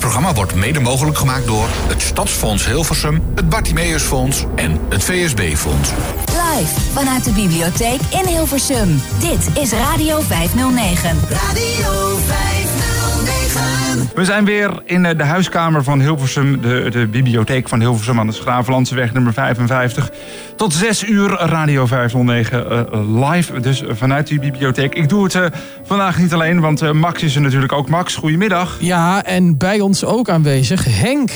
programma wordt mede mogelijk gemaakt door het Stadsfonds Hilversum, het Bartimeusfonds en het VSB-fonds. Live vanuit de bibliotheek in Hilversum. Dit is Radio 509. Radio 509. We zijn weer in eh, de huiskamer van Hilversum, de, de bibliotheek van Hilversum aan de Schravenlandseweg nummer 55. Tot 6 uur Radio 509 eh, live, dus vanuit die bibliotheek. Ik doe het eh, vandaag niet alleen, want Max is er natuurlijk ook. Max, goedemiddag. Ja, en bij ons ook aanwezig Henk.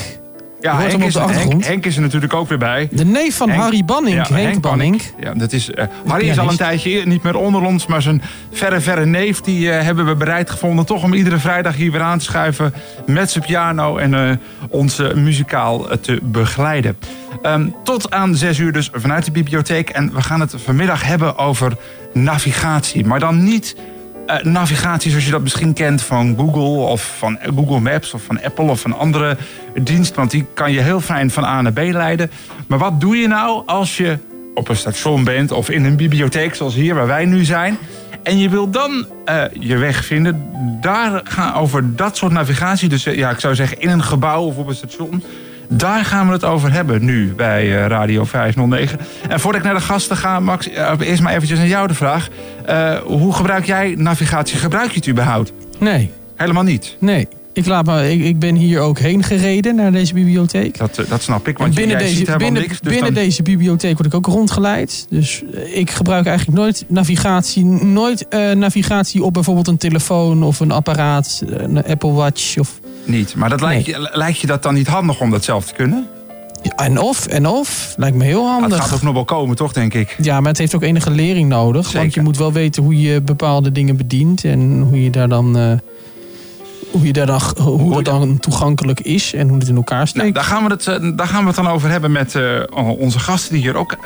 Ja, Henk is, Henk. Henk er natuurlijk ook weer bij. De neef van Henk- Harry Banning, Ja, Henk, Banning. Ja, dat is, eh, Harry is al een tijdje niet meer onder ons, maar zijn verre, verre neef die eh, hebben we bereid gevonden toch om iedere vrijdag hier weer aan te schuiven met zijn piano en eh, ons muzikaal te begeleiden. Ehm, tot aan zes uur dus vanuit de bibliotheek en we gaan het vanmiddag hebben over navigatie, maar dan niet eh, navigatie zoals je dat misschien kent van Google of van Google Maps of van Apple of een andere dienst. Want die kan je heel fijn van A naar B leiden. Maar wat doe je nou als je op een station bent of in een bibliotheek zoals hier waar wij nu zijn. En je wil dan eh, je weg vinden. Daar gaan over dat soort navigatie. Dus eh, ja, ik zou zeggen in een gebouw of op een station. Daar gaan we het over hebben nu bij eh, Radio 509. En voordat ik naar de gasten ga, Max, eh, eerst maar eventjes aan jou de vraag. Eh, hoe gebruik jij navigatie? Gebruik je het überhaupt? Nee, Helemaal niet. nee. Ik, laat me, ik, ik ben hier ook heen gereden naar deze bibliotheek. Dat, dat snap ik, En want binnen jij deze, ziet helemaal binnen, niks. Dus binnen dan- deze bibliotheek word ik ook rondgeleid. Dus ik gebruik eigenlijk nooit navigatie. Nooit navigatie op bijvoorbeeld een telefoon of een apparaat. Een Apple Watch. Of, Niet. Maar dat lijkt, je, lijkt je dat dan niet handig om dat zelf te kunnen? Ja, en of, en of. Lijkt me heel handig. het gaat ook nog wel komen, toch, denk ik? Ja, maar het heeft ook enige lering nodig. Want je moet wel weten hoe je bepaalde dingen bedient. En hoe je daar dan... eh, hoe, je daar dan, hoe dat dan toegankelijk is en hoe het in elkaar Nou, steekt. daar, gaan we het, eh, daar gaan we het dan over hebben met eh, onze gasten die hier ook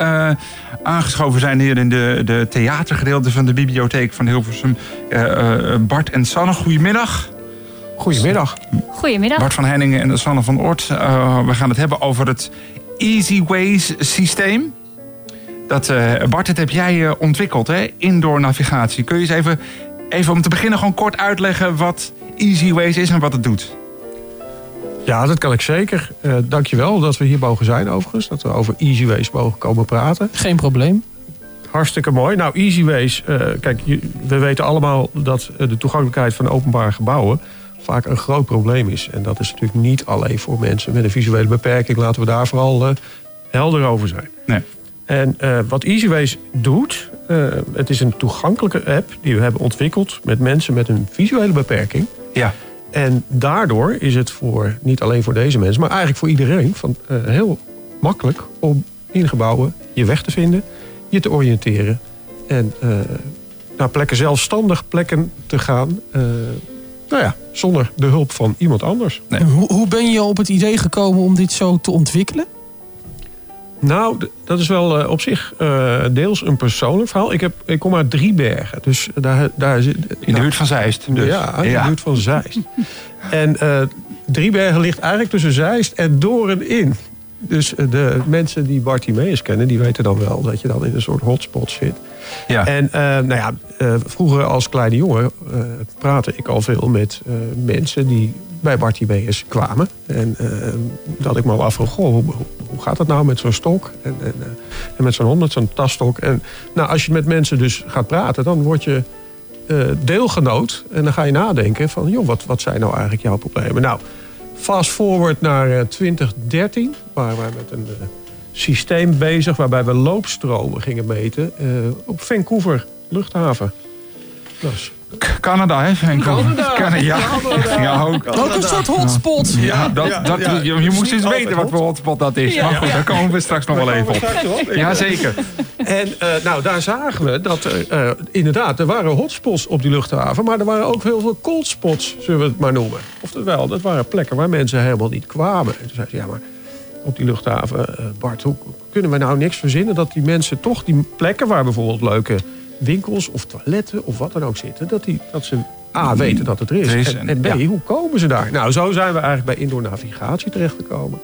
aangeschoven zijn. Hier in de, de theatergedeelte van de bibliotheek van Hilversum. Bart en Sanne, goedemiddag. Goedemiddag. Goedemiddag. Bart van Henningen en Sanne van Oort. Eh, we gaan het hebben over het Easy Ways systeem. Dat, eh, Bart, dat heb jij eh, ontwikkeld, hè? Indoor navigatie. Kun je eens even, even om te beginnen gewoon kort uitleggen wat Easy Ways is en wat het doet? Ja, dat kan ik zeker. Eh dankjewel dat we hier mogen zijn overigens. Dat we over Easyways mogen komen praten. Geen probleem. Hartstikke mooi. Nou, Easyways. eh kijk, je- we weten allemaal dat de toegankelijkheid van openbare gebouwen vaak een groot probleem is. En dat is natuurlijk niet alleen voor mensen met een visuele beperking. Laten we daar vooral eh, helder over zijn. Nee. En eh, wat Easyways doet, eh, het is een toegankelijke app die we hebben ontwikkeld met mensen met een visuele beperking. Ja. En daardoor is het voor, niet alleen voor deze mensen, maar eigenlijk voor iedereen van, heel makkelijk om in gebouwen je weg te vinden, je te oriënteren en naar plekken zelfstandig plekken te gaan. Nou ja, zonder de hulp van iemand anders. Nee. Hoe, hoe ben je op het idee gekomen om dit zo te ontwikkelen? Nou, dat is wel eh, op zich eh, deels een persoonlijk verhaal. Ik, heb, ik kom uit Driebergen, dus daar, daar zit... In de buurt van Zeist. Dus. Ja, in de buurt van Zeist. en eh Driebergen ligt eigenlijk tussen Zeist en Doorn in. Dus de mensen die Bartimeus kennen, die weten dan wel dat je dan in een soort hotspot zit. Ja. En eh, nou ja, eh, vroeger als kleine jongen eh, praatte ik al veel met mensen die bij Bartimeus kwamen. En dat ik me al afvroeg, hoe, hoe gaat dat nou met zo'n stok? En, en, en met zo'n hond, zo'n tasstok. En nou, als je met mensen dus gaat praten, dan word je deelgenoot. En dan ga je nadenken van, joh, wat, wat zijn nou eigenlijk jouw problemen? Nou, fast forward naar eh, 2013, waar wij met een systeem bezig... waarbij we loopstromen gingen meten eh, op Vancouver luchthaven. Dus, Canada, hè? Vancouver. Canada. Ja, ja ook. Ook een soort hotspot. Ja, dat, dat, ja. je, je moest eens weten wat voor hotspot dat is. Ja. Maar goed, daar komen we straks nog wel even op. Ja, zeker. En eh, nou, daar zagen we dat er eh, inderdaad, er waren hotspots op die luchthaven, maar er waren ook heel veel cold spots, zullen we het maar noemen. Oftewel, dat waren plekken waar mensen helemaal niet kwamen. En toen zei ze, ja, maar op die luchthaven, eh, Bart, hoe kunnen we nou niks verzinnen dat die mensen toch die plekken waar bijvoorbeeld leuke winkels of toiletten of wat dan ook zitten, dat, die, dat ze A weten dat het er is. Is, en, en B, ja. hoe komen ze daar? Nou, zo zijn we eigenlijk bij indoor navigatie terechtgekomen.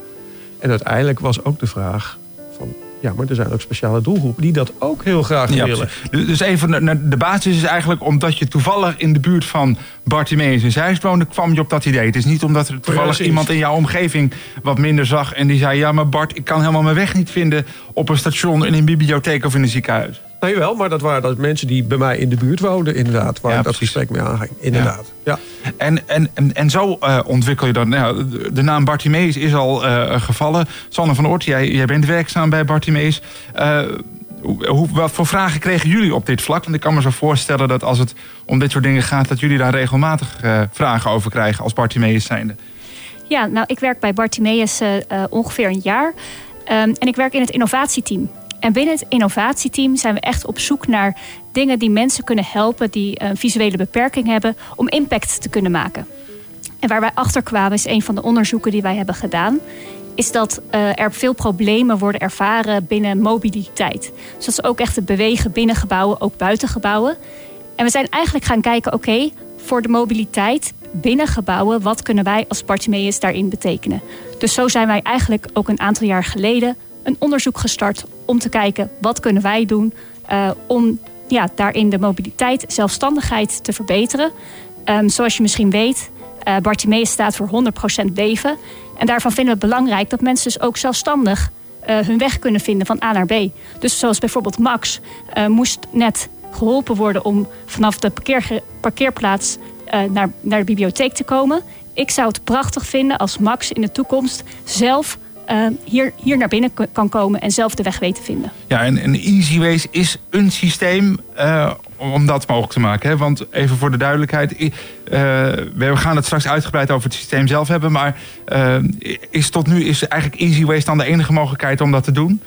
En uiteindelijk was ook de vraag van, Ja, maar er zijn ook speciale doelgroepen die dat ook heel graag Ja, willen. precies. Dus dus even, naar de basis is eigenlijk omdat je toevallig in de buurt van Bartimeus in Zeist woonde, kwam je op dat idee. Het is niet omdat er toevallig Precies. iemand in jouw omgeving wat minder zag en die zei, ja maar Bart, ik kan helemaal mijn weg niet vinden op een station, in een bibliotheek of in een ziekenhuis. Nee, wel, maar dat waren dat mensen die bij mij in de buurt woonden, inderdaad. Waar Ja, dat precies. gesprek mee aanging. Inderdaad. Ja. En, en, en, en zo eh, ontwikkel je dan. Nou, de- naam Bartimeus is al eh, gevallen. Sanne van Oort, jij, jij bent werkzaam bij Bartimeus. Eh, hoe, wat voor vragen kregen jullie op dit vlak? Want ik kan me zo voorstellen dat als het om dit soort dingen gaat... dat jullie daar regelmatig eh, vragen over krijgen als Bartimeus zijnde. Ja, nou, ik werk bij Bartimeus ongeveer een jaar. Ehm, en ik werk in het innovatieteam. En binnen het innovatieteam zijn we echt op zoek naar dingen die mensen kunnen helpen die een visuele beperking hebben om impact te kunnen maken. En waar wij achter kwamen is een van de onderzoeken die wij hebben gedaan. Is dat eh, er veel problemen worden ervaren binnen mobiliteit. Dus dat is ook echt het bewegen binnen gebouwen, ook buiten gebouwen. En we zijn eigenlijk gaan kijken, oké, voor de mobiliteit binnen gebouwen, wat kunnen wij als Bartimeus daarin betekenen? Dus zo zijn wij eigenlijk ook een aantal jaar geleden een onderzoek gestart om te kijken wat kunnen wij doen eh, om ja, daarin de mobiliteit, zelfstandigheid te verbeteren. Ehm, zoals je misschien weet, eh Bartimeus staat voor 100% leven. En daarvan vinden we het belangrijk dat mensen dus ook zelfstandig eh, hun weg kunnen vinden van A naar B. Dus zoals bijvoorbeeld Max moest net geholpen worden om vanaf de parkeer, parkeerplaats naar, naar de bibliotheek te komen. Ik zou het prachtig vinden als Max in de toekomst zelf eh, hier, hier naar binnen kan komen en zelf de weg weet te vinden. Ja, en, en EasyWays is een systeem eh, om dat mogelijk te maken. Hè? Want even voor de duidelijkheid, eh, we gaan het straks uitgebreid over het systeem zelf hebben. Maar eh, is tot nu is eigenlijk EasyWays dan de enige mogelijkheid om dat te doen?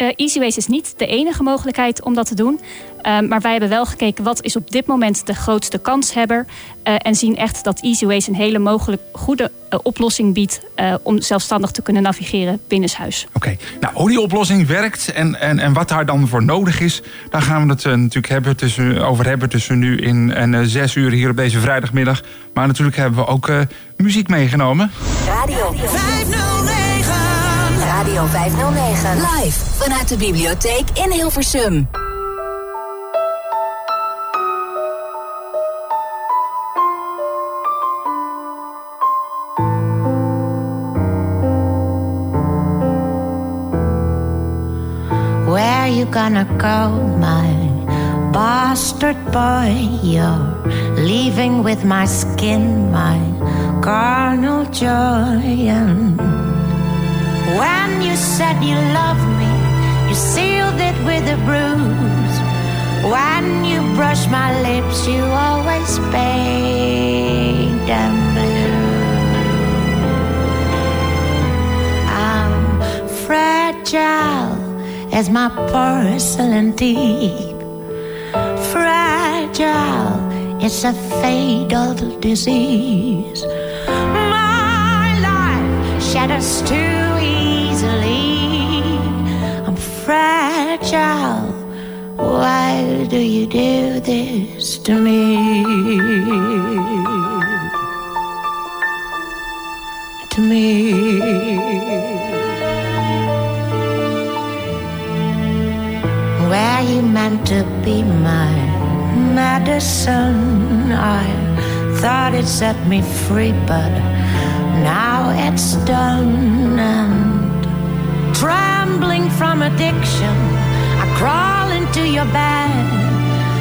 Eh EasyWays is niet de enige mogelijkheid om dat te doen. Eh, maar wij hebben wel gekeken wat is op dit moment de grootste kanshebber. eh en zien echt dat EasyWays een hele mogelijk goede eh, oplossing biedt eh, om zelfstandig te kunnen navigeren binnenshuis. Oké, nou hoe die oplossing werkt en, en, en wat daar dan voor nodig is, daar gaan we het natuurlijk hebben tussen, over hebben tussen nu in en eh, zes uur hier op deze vrijdagmiddag. Maar natuurlijk hebben we ook eh, muziek meegenomen. Radio 509. Radio 509. Live vanuit de bibliotheek in Hilversum. Where you gonna go, my bastard boy? You're leaving with my skin, my carnal joy. And when you said you loved me, you sealed it with a bruise. When you brush my lips, you always paint them blue. I'm fragile as my porcelain teeth. Fragile, it's a fatal disease. My life shatters too fragile. Why do you do this to me? To me. where you meant to be my medicine. I thought it set me free, but now it's done. Trembling from addiction, I crawl into your bed.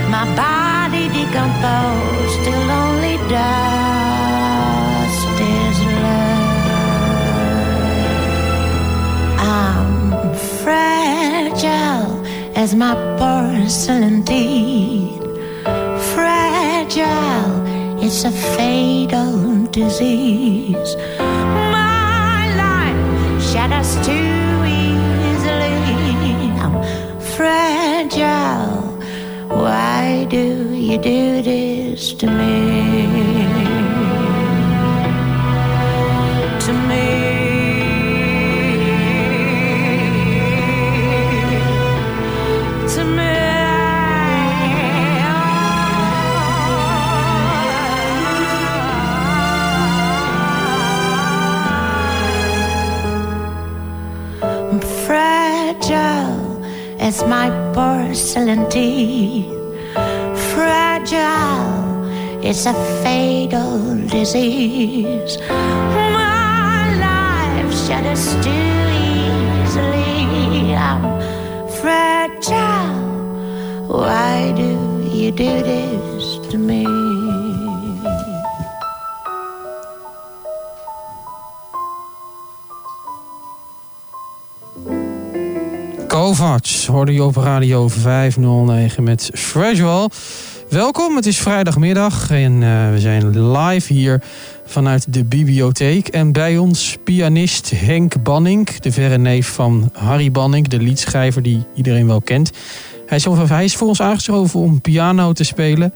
My body decomposed, till only dust is left. I'm fragile as my porcelain teeth. Fragile, it's a fatal disease. My life shatters too fragile. Why do you do this to me? Teeth. Fragile, it's a fatal disease. My life shatters too easily. I'm fragile. Why do you do this to me? Kovacs hoorde je op radio 509 met Fragile. Welkom, het is vrijdagmiddag en eh, we zijn live hier vanuit de bibliotheek. En bij ons pianist Henk Banning, de verre neef van Harry Banning, de liedschrijver die iedereen wel kent. Hij is, hij is voor ons aangeschoven om piano te spelen.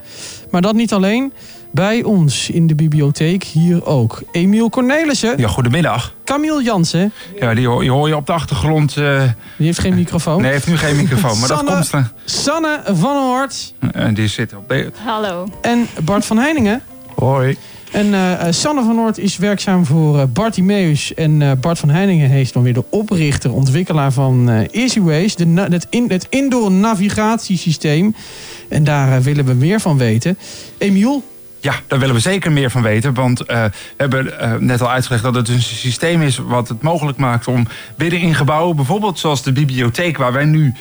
Maar dat niet alleen. Bij ons in de bibliotheek hier ook Emiel Cornelissen. Ja, goedemiddag. Camille Jansen. Ja, die hoor, je hoor je op de achtergrond. eh, Die heeft geen microfoon. nee, heeft nu geen microfoon, maar dat Sanne- komt er. Sanne van Hoort. En die zit op de... Hallo. En Bart van Heiningen. Hoi. En eh, eh, Sanne van Noort is werkzaam voor eh, Bartimeus. En Bart van Heiningen heeft dan weer de oprichter, ontwikkelaar van EasyWays. Het, het indoor navigatiesysteem. En daar willen we meer van weten. Emiel, Ja, daar willen we zeker meer van weten. Want we hebben net al uitgelegd dat het een systeem is wat het mogelijk maakt om binnen in gebouwen, bijvoorbeeld zoals de bibliotheek waar wij nu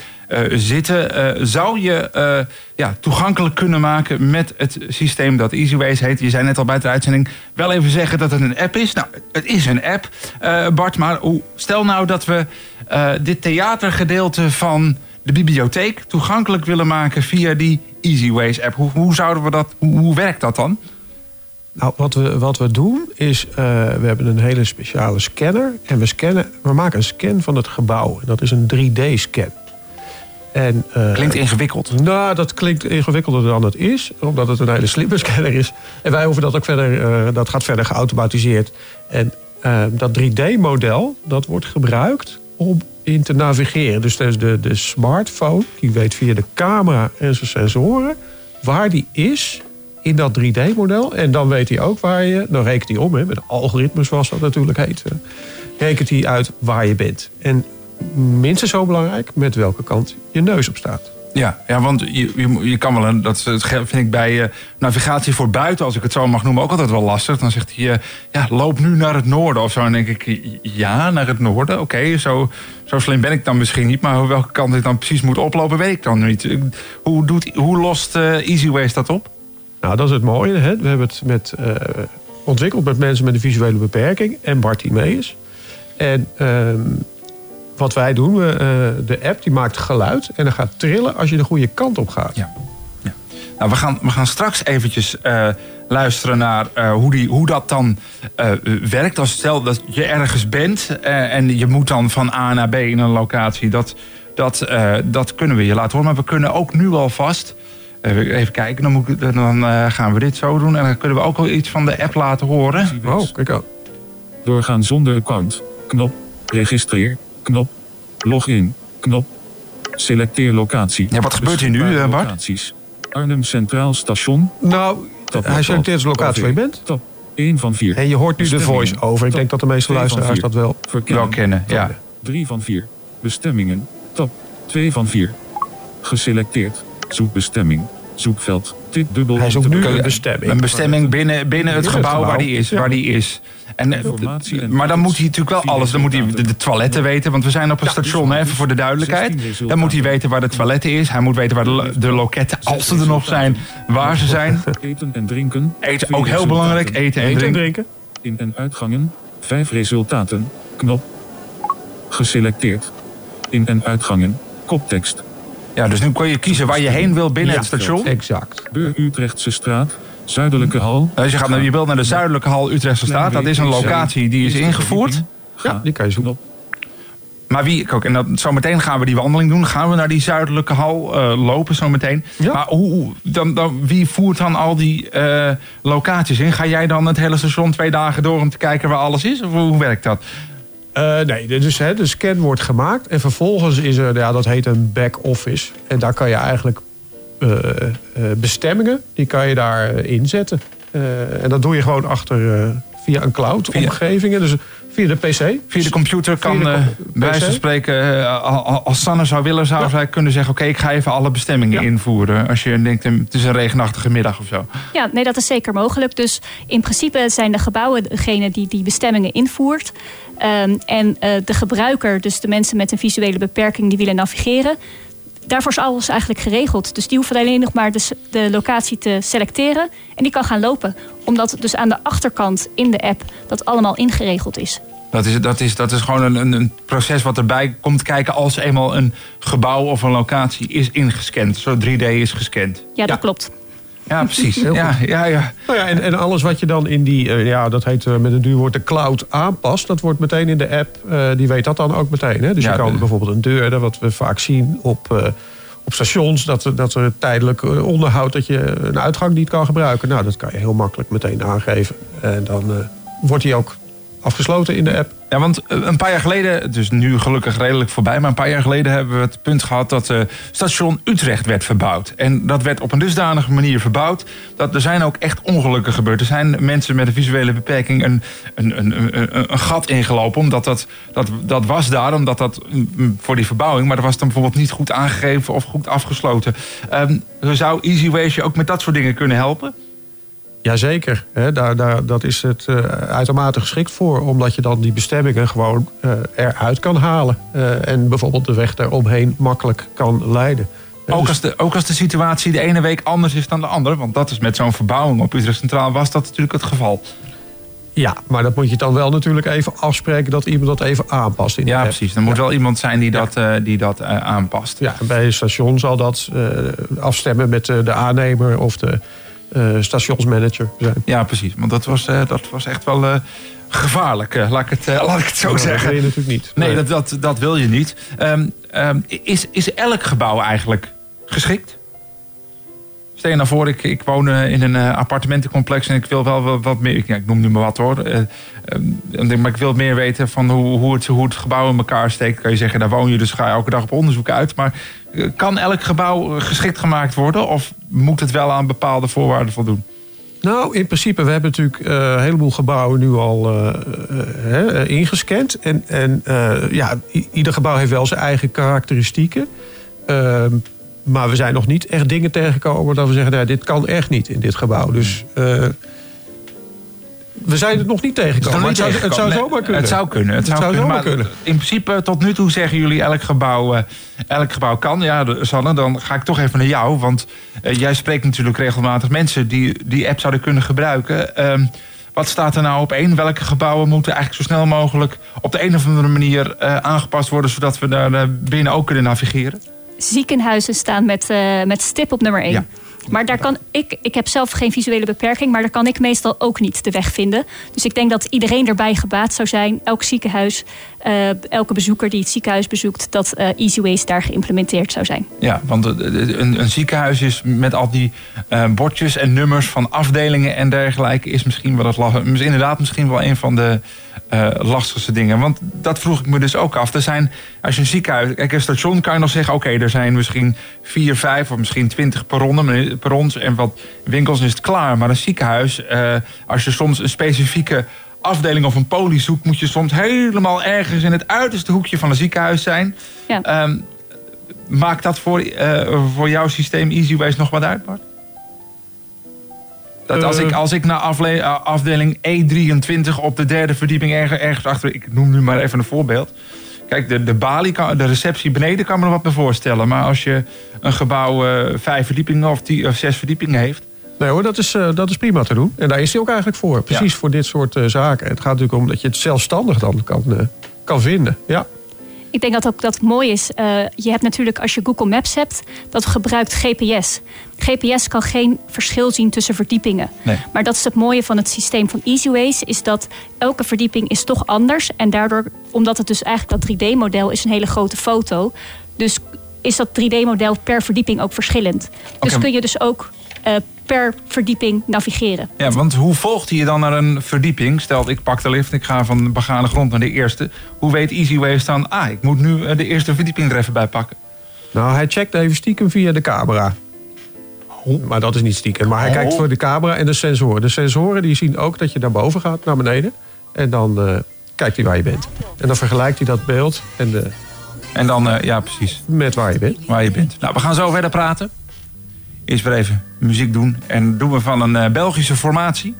zitten, eh, zou je eh, ja, toegankelijk kunnen maken met het systeem dat EasyWays heet. Je zei net al bij de uitzending wel even zeggen dat het een app is. Nou, het is een app, eh, Bart. Maar hoe, stel nou dat we eh, dit theatergedeelte van de bibliotheek toegankelijk willen maken via die EasyWays app. Hoe, hoe zouden we dat? Hoe, hoe werkt dat dan? Nou, wat we, wat we doen is, eh, we hebben een hele speciale scanner. En we, scannen, we maken een scan van het gebouw. Dat is een 3D-scan. En, eh, Klinkt ingewikkeld. Nou, dat klinkt ingewikkelder dan het is. Omdat het een hele slimme scanner is. En wij hoeven dat ook verder, eh, dat gaat verder geautomatiseerd. En eh, dat 3D-model, dat wordt gebruikt om in te navigeren. Dus de, de, de smartphone, die weet via de camera en zijn sensoren... waar die is in dat 3D-model. En dan weet hij ook waar je... Dan rekent hij om, hè, met algoritmes zoals dat natuurlijk heet. rekent hij uit waar je bent. En minstens zo belangrijk, met welke kant je neus op staat. Ja, ja want je, je, je kan wel een, dat is- vind ik bij eh, navigatie voor buiten, als ik het zo mag noemen, ook altijd wel lastig. Dan zegt hij, eh, ja, loop nu naar het noorden of zo. En dan denk ik, ja, naar het noorden. Oké, zo, zo slim ben ik dan misschien niet. Maar welke kant ik dan precies moet oplopen, weet ik dan niet. Hoe, doet, hoe lost eh EasyWays dat op? Nou, dat is het mooie. Hè? We hebben het met, eh, ontwikkeld met mensen met een visuele beperking en Bartimeus. En ehm, wat wij doen, we, eh, de app die maakt geluid en dan gaat trillen als je de goede kant op gaat. Ja. ja. Nou, we gaan, we gaan straks eventjes eh, luisteren naar eh, hoe, die, hoe dat dan eh, werkt. Als stel dat je ergens bent eh, en je moet dan van A naar B in een locatie. Dat, dat, eh, dat kunnen we je laten horen. Maar we kunnen ook nu alvast... even kijken, dan, moet ik, dan gaan we dit zo doen. En dan kunnen we ook wel iets van de app laten horen. Oh, kijk aan. Doorgaan zonder account. Knop. Registreer. Knop. Login. Knop. Selecteer locatie. Ja, wat gebeurt hier nu, eh, Bart? Locaties. Arnhem Centraal Station. Nou, Top hij selecteert de locatie waar je bent. Top. 1 van 4. En je hoort nu de voice-over. Ik denk dat de meeste luisteraars dat wel... Wel kennen, ja. 3 van 4. Bestemmingen. Top. 2 van 4. Geselecteerd. Zoek bestemming. Zoekveld. Tik dubbel. Hij zoekt nu een bestemming. Een bestemming binnen, binnen het gebouw waar die is. Ja. Waar die is. En, eh, Informatie en maar dan moet hij natuurlijk wel alles. Dan moet hij de, de toiletten weten. Want we zijn op een station, hè, even voor de duidelijkheid. 16 resultaten. Dan moet hij weten waar de toiletten is. Hij moet weten waar de, lo- de loketten, als ze er nog zijn, waar ze zijn. Eten en drinken. Eten, ook heel belangrijk. Eten en Eten en drinken. drinken. In- en uitgangen. 5 resultaten. Knop. Geselecteerd. In- en uitgangen. Koptekst. Ja, dus nu kun je kiezen waar je heen wil binnen Ja, het station. Exact. Beur Utrechtse straat. Zuidelijke hal. Dus je, gaat, naar- je wilt naar de zuidelijke hal Utrechtse Straat. Dat is een locatie die is ingevoerd. Ja, die kan je zoeken. Maar wie, kijk, en dat, zometeen gaan we die wandeling doen. Gaan we naar die zuidelijke hal eh, lopen zometeen. Ja. Maar hoe, dan, dan, wie voert dan al die eh, locaties in? Ga jij dan het hele station twee dagen door om te kijken waar alles is? Of hoe werkt dat? Eh, nee, dus hè, de scan wordt gemaakt en vervolgens is er, ja, dat heet een back-office. En daar kan je eigenlijk eh, eh, bestemmingen, die kan je daar eh, inzetten. Eh, en dat doe je gewoon achter eh, via een cloud-omgeving. Dus via de PC. Via de computer kan, de eh, com- bij wijze van spreken, eh, al- al- als Sanne zou willen, zou Ja. zij kunnen zeggen: Oké, ik ga even alle bestemmingen Ja. invoeren. Als je denkt, eh, het is een regenachtige middag of zo. Ja, nee, dat is zeker mogelijk. Dus in principe zijn de gebouwen degene die die bestemmingen invoert. Ehm, en eh, de gebruiker, dus de mensen met een visuele beperking die willen navigeren. Daarvoor is alles eigenlijk geregeld. Dus die hoeven alleen nog maar de, de locatie te selecteren. En die kan gaan lopen. Omdat dus aan de achterkant in de app dat allemaal ingeregeld is. Dat is, dat is, dat is gewoon een, een, een proces wat erbij komt kijken als eenmaal een gebouw of een locatie is ingescand. Zo 3D is gescand. Ja, dat Ja. klopt. Ja, precies. Heel ja, ja, ja. Nou ja, en, en alles wat je dan in die, eh, ja, dat heet eh, met een duur woord de cloud aanpast, dat wordt meteen in de app, eh, die weet dat dan ook meteen. Hè? Dus Ja, je kan de- bijvoorbeeld een deur, dat wat we vaak zien op, eh, op stations, dat, er- dat er tijdelijk onderhoud, dat je een uitgang niet kan gebruiken. Nou, dat kan je heel makkelijk meteen aangeven. En dan eh, wordt die ook afgesloten in de app. Ja, want eh, een paar jaar geleden, dus nu gelukkig redelijk voorbij, maar een paar jaar geleden hebben we het punt gehad dat eh, station Utrecht werd verbouwd. En dat werd op een dusdanige manier verbouwd dat er zijn ook echt ongelukken gebeurd. Er zijn mensen met een visuele beperking een, een, een, een, een- gat ingelopen, omdat dat, dat, dat was daar, omdat dat mm, voor die verbouwing, maar dat was dan bijvoorbeeld niet goed aangegeven of goed afgesloten. Ehm, zou EasyWays je ook met dat soort dingen kunnen helpen? Jazeker, hè, daar, daar, dat is het eh, uitermate geschikt voor. Omdat je dan die bestemmingen gewoon eh, eruit kan halen. eh, en bijvoorbeeld de weg daaromheen makkelijk kan leiden. Ook dus- als, de, ook als de situatie de ene week anders is dan de andere. Want dat is met zo'n verbouwing op Utrecht Centraal was dat natuurlijk het geval. Ja, maar dat moet je dan wel natuurlijk even afspreken dat iemand dat even aanpast. In Ja, precies. Er moet wel iemand zijn die dat, die dat aanpast. Ja, bij een station zal dat afstemmen met de aannemer of de stationsmanager zijn. Ja, precies. Want dat was, eh, dat was echt wel eh, gevaarlijk, eh, laat, ik het, eh, laat ik het zo Nou, zeggen. Dat wil je natuurlijk niet. Nee, dat, dat, dat wil je niet. Ehm, ehm, is, is elk gebouw eigenlijk geschikt? Stel je nou voor, ik, ik woon eh, in een eh, appartementencomplex en ik wil wel wat, meer. Ik, ja, ik noem nu maar wat hoor. Eh, ehm, maar ik wil meer weten van hoe, hoe, het, hoe het gebouw in elkaar steekt. Kan je zeggen, daar woon je, dus ga je elke dag op onderzoek uit. Maar eh, kan elk gebouw eh, geschikt gemaakt worden? Of moet het wel aan bepaalde voorwaarden voldoen? Nou, in principe, we hebben natuurlijk eh, een heleboel gebouwen nu al eh, ingescand. En, en ja, ieder gebouw heeft wel zijn eigen karakteristieken. Ehm, maar we zijn nog niet echt dingen tegengekomen dat we zeggen, nou, dit kan echt niet in dit gebouw. Dus we zijn het nog niet tegengekomen. Het zou, het zou zomaar kunnen. Het zou kunnen. Het, Het zou, zou kunnen. zomaar Maar kunnen. In principe, tot nu toe zeggen jullie elk gebouw, eh, elk gebouw kan. Ja, de- Sanne, dan ga ik toch even naar jou. Want eh, jij spreekt natuurlijk regelmatig mensen die die app zouden kunnen gebruiken. Ehm, wat staat er nou op één? Welke gebouwen moeten eigenlijk zo snel mogelijk op de een of andere manier eh, aangepast worden, zodat we daar binnen ook kunnen navigeren? Ziekenhuizen staan met, eh, met stip op nummer 1. Ja. Maar daar kan ik, ik heb zelf geen visuele beperking, maar daar kan ik meestal ook niet de weg vinden. Dus ik denk dat iedereen erbij gebaat zou zijn. Elk ziekenhuis, eh, elke bezoeker die het ziekenhuis bezoekt, dat eh EasyWays daar geïmplementeerd zou zijn. Ja, want eh, een, een ziekenhuis is met al die bordjes en nummers van afdelingen en dergelijke... is misschien wel het la- is inderdaad misschien wel een van de eh, lastigste dingen. Want dat vroeg ik me dus ook af. Er zijn, als je een ziekenhuis... Kijk, een station kan je nog zeggen... oké, er zijn misschien vier, vijf of misschien twintig perronnen, perrons en wat winkels en is het klaar. Maar een ziekenhuis, eh, als je soms een specifieke afdeling of een poli zoekt... moet je soms helemaal ergens in het uiterste hoekje van een ziekenhuis zijn... Ja. Ehm, Maakt dat voor, eh, voor jouw systeem EasyWays nog wat uit, Bart? Dat als, Eh. ik, als ik naar afle- eh, afdeling E23 op de derde verdieping ergens, ergens achter... Ik noem nu maar even een voorbeeld. Kijk, de, de balie, kan, de receptie beneden kan me er wat bij voorstellen. Maar als je een gebouw eh, vijf verdiepingen of, tien, of zes verdiepingen heeft... Nee hoor, dat is, eh, dat is prima te doen. En daar is hij ook eigenlijk voor. Precies Ja. voor dit soort eh, zaken. Het gaat natuurlijk om dat je het zelfstandig dan kan, eh, kan vinden. Ja. Ik denk dat ook dat mooi is. eh, je hebt natuurlijk als je Google Maps hebt, dat gebruikt GPS. GPS kan geen verschil zien tussen verdiepingen. Nee. Maar dat is het mooie van het systeem van EasyWays, is dat elke verdieping is toch anders. En daardoor, omdat het dus eigenlijk dat 3D-model is een hele grote foto. Dus is dat 3D-model per verdieping ook verschillend. Dus kun je dus ook eh, per verdieping navigeren. Ja, want hoe volgt hij je dan naar een verdieping? Stel, ik pak de lift, ik ga van de begane grond naar de eerste. Hoe weet EasyWays dan, ah, ik moet nu eh, de eerste verdieping er even bij pakken? Nou, hij checkt even stiekem via de camera. Maar dat is niet stiekem. Maar hij Oh. kijkt voor de camera en de sensoren. De sensoren die zien ook dat je naar boven gaat, naar beneden. En dan eh, kijkt hij waar je bent. En dan vergelijkt hij dat beeld en de, En dan, eh, ja, precies. met waar je bent. Waar je bent. Nou, we gaan zo verder praten. Eerst weer even muziek doen. En doen we van een eh, Belgische formatie.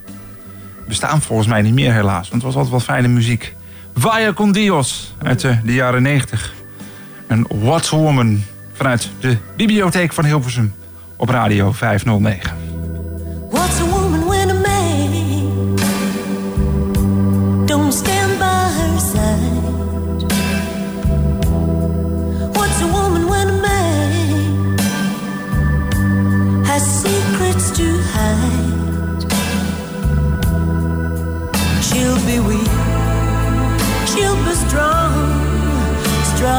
Bestaan volgens mij niet meer helaas. Want het was altijd wel fijne muziek. Vaya con Dios uit eh, de jaren 90. En What's Woman vanuit de bibliotheek van Hilversum op radio 509. What's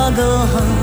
I'll go home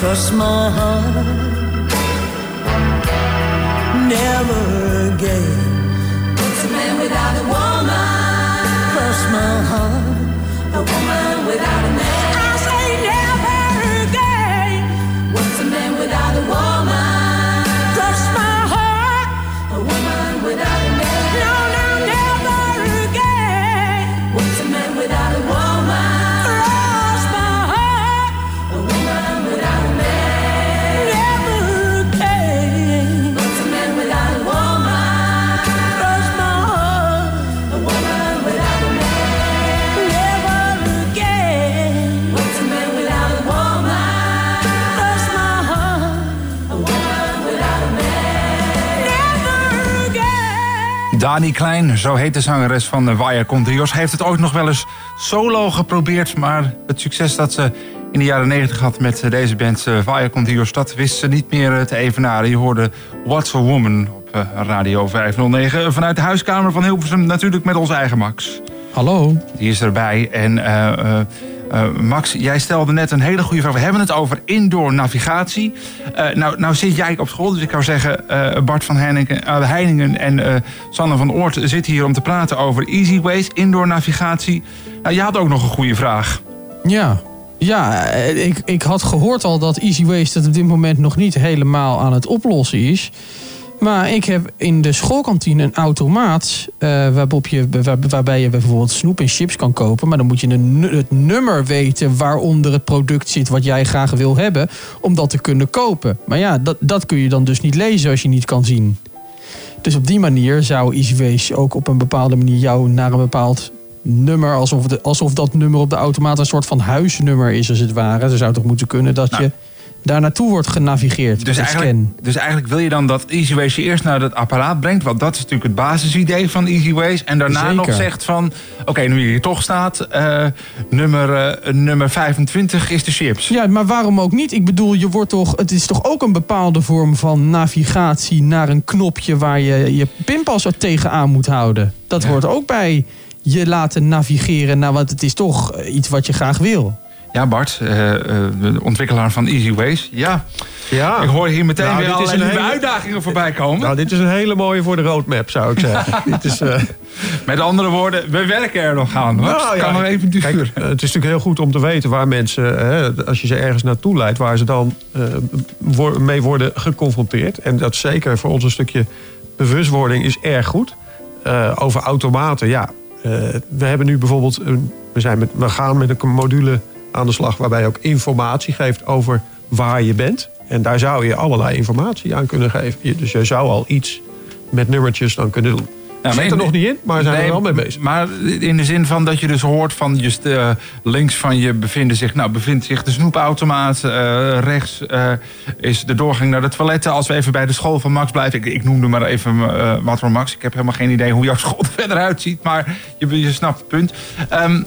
Cross my heart, never again. What's a man without a woman? Cross my heart, a woman without a man. Dani Klein, zo heet de zangeres van Waya Contrios, heeft het ooit nog wel eens solo geprobeerd. Maar het succes dat ze in de jaren 90 had met eh, deze band uh, Vaya Contrios, dat wist ze niet meer eh, te evenaren. Je hoorde What's a Woman op eh, Radio 509 vanuit de huiskamer van Hilversum, natuurlijk met onze eigen Max. Hallo. Die is erbij. En eh, eh, eh, Max, jij stelde net een hele goede vraag. We hebben het over indoor navigatie. Eh, nou, nou zit jij op school, dus ik zou zeggen... eh, Bart van Heiningen, Heiningen en Sanne van Oort zitten hier om te praten over Easy Ways, indoor navigatie. Nou, je had ook nog een goede vraag. Ja. Ja, ik, ik had gehoord al dat Easy Waste het op dit moment nog niet helemaal aan het oplossen is. Maar ik heb in de schoolkantine een automaat eh, waarop je, waar- waarbij je bijvoorbeeld snoep en chips kan kopen. Maar dan moet je een, het nummer weten waaronder het product zit wat jij graag wil hebben. Om dat te kunnen kopen. Maar ja, dat, dat kun je dan dus niet lezen als je niet kan zien. Dus op die manier zou Easy Waste ook op een bepaalde manier jou naar een bepaald nummer, alsof, de, alsof dat nummer op de automaat een soort van huisnummer is, als het ware. Er zou toch moeten kunnen dat Nou. je daar naartoe wordt genavigeerd Dus eigenlijk, scan. dus eigenlijk wil je dan dat EasyWays je eerst naar het apparaat brengt. Want dat is natuurlijk het basisidee van EasyWays. En daarna Zeker. nog zegt van... Oké, nu je hier toch staat. eh, nummer, eh, nummer 25 is de chips. Ja, maar waarom ook niet? Ik bedoel, je wordt toch, het is toch ook een bepaalde vorm van navigatie naar een knopje waar je je pinpas er tegenaan moet houden. Dat hoort ook bij je laten navigeren naar, want het is toch eh, iets wat je graag wil. Ja, Bart, eh, eh, ontwikkelaar van EasyWays. Ja, Ja. ik hoor hier meteen Nou, weer dit is allerlei een nieuwe hele- uitdagingen voorbij komen. Nou, dit is een hele mooie voor de roadmap, zou ik zeggen. dit is, eh, Met andere woorden, we werken er nog aan. Nou, het kan nog even. Kijk, het is natuurlijk heel goed om te weten waar mensen, hè, als je ze ergens naartoe leidt, waar ze dan wo- mee worden geconfronteerd. En dat zeker voor ons een stukje bewustwording is erg goed. Over automaten, ja. we hebben nu bijvoorbeeld, een, we, zijn met, we gaan met een module aan de slag waarbij je ook informatie geeft over waar je bent. En daar zou je allerlei informatie aan kunnen geven. Dus je zou al iets met nummertjes dan kunnen doen. Ja, Zit er nog niet in, maar zijn we Nee, er wel mee bezig. Maar in de zin van dat je dus hoort van je st- eh, links van je bevinden zich, nou, bevindt zich de snoepautomaat. eh, rechts eh, is de doorgang naar de toiletten. Als we even bij de school van Max blijven. Ik, ik noemde maar even wat voor Max. Ik heb helemaal geen idee hoe jouw school er verder uitziet. Maar je, je snapt het punt. Ehm,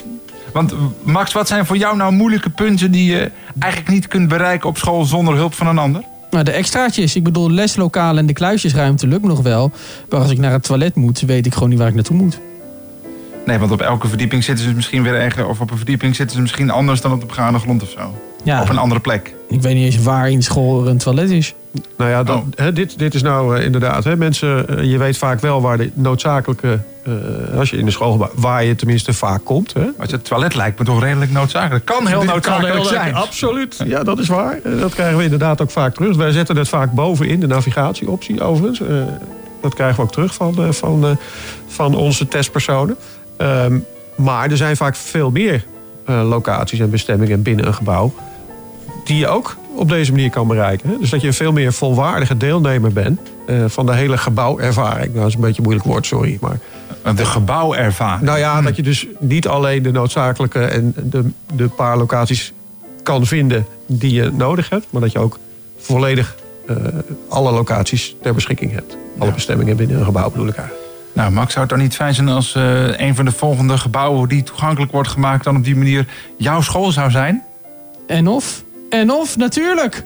want Max, wat zijn voor jou nou moeilijke punten die je eigenlijk niet kunt bereiken op school zonder hulp van een ander? Nou, de extraatjes, ik bedoel, leslokalen en de kluisjesruimte lukt nog wel. Maar als ik naar het toilet moet, weet ik gewoon niet waar ik naartoe moet. Nee, want op elke verdieping zitten ze misschien weer erger. Of op een verdieping zitten ze misschien anders dan op de begane grond of zo. Ja, Op een andere plek. ik weet niet eens waar in school er een toilet is. Nou ja, dat, Oh. dit, dit is nou eh, inderdaad, hè, mensen, eh, je weet vaak wel waar de noodzakelijke, eh, als je in de school, waar je tenminste vaak komt. Hè. Maar het toilet lijkt me toch redelijk noodzakelijk. Kan heel Dit noodzakelijk kan heel- zijn. Absoluut, ja dat is waar. Dat krijgen we inderdaad ook vaak terug. Wij zetten het vaak bovenin, de navigatieoptie overigens. Dat krijgen we ook terug van, van, van onze testpersonen. Ehm, maar er zijn vaak veel meer locaties en bestemmingen binnen een gebouw... die je ook op deze manier kan bereiken. Hè? Dus dat je een veel meer volwaardige deelnemer bent... eh, van de hele gebouwervaring. Nou, dat is een beetje een moeilijk woord, sorry. Maar De gebouwervaring. nou ja, dat je dus niet alleen de noodzakelijke en de, de paar locaties kan vinden die je nodig hebt, maar dat je ook volledig eh, alle locaties ter beschikking hebt. Alle bestemmingen binnen een gebouw bedoel ik eigenlijk. Nou, Max, zou het dan niet fijn zijn als eh, een van de volgende gebouwen die toegankelijk wordt gemaakt, dan op die manier jouw school zou zijn? En of? En of, natuurlijk.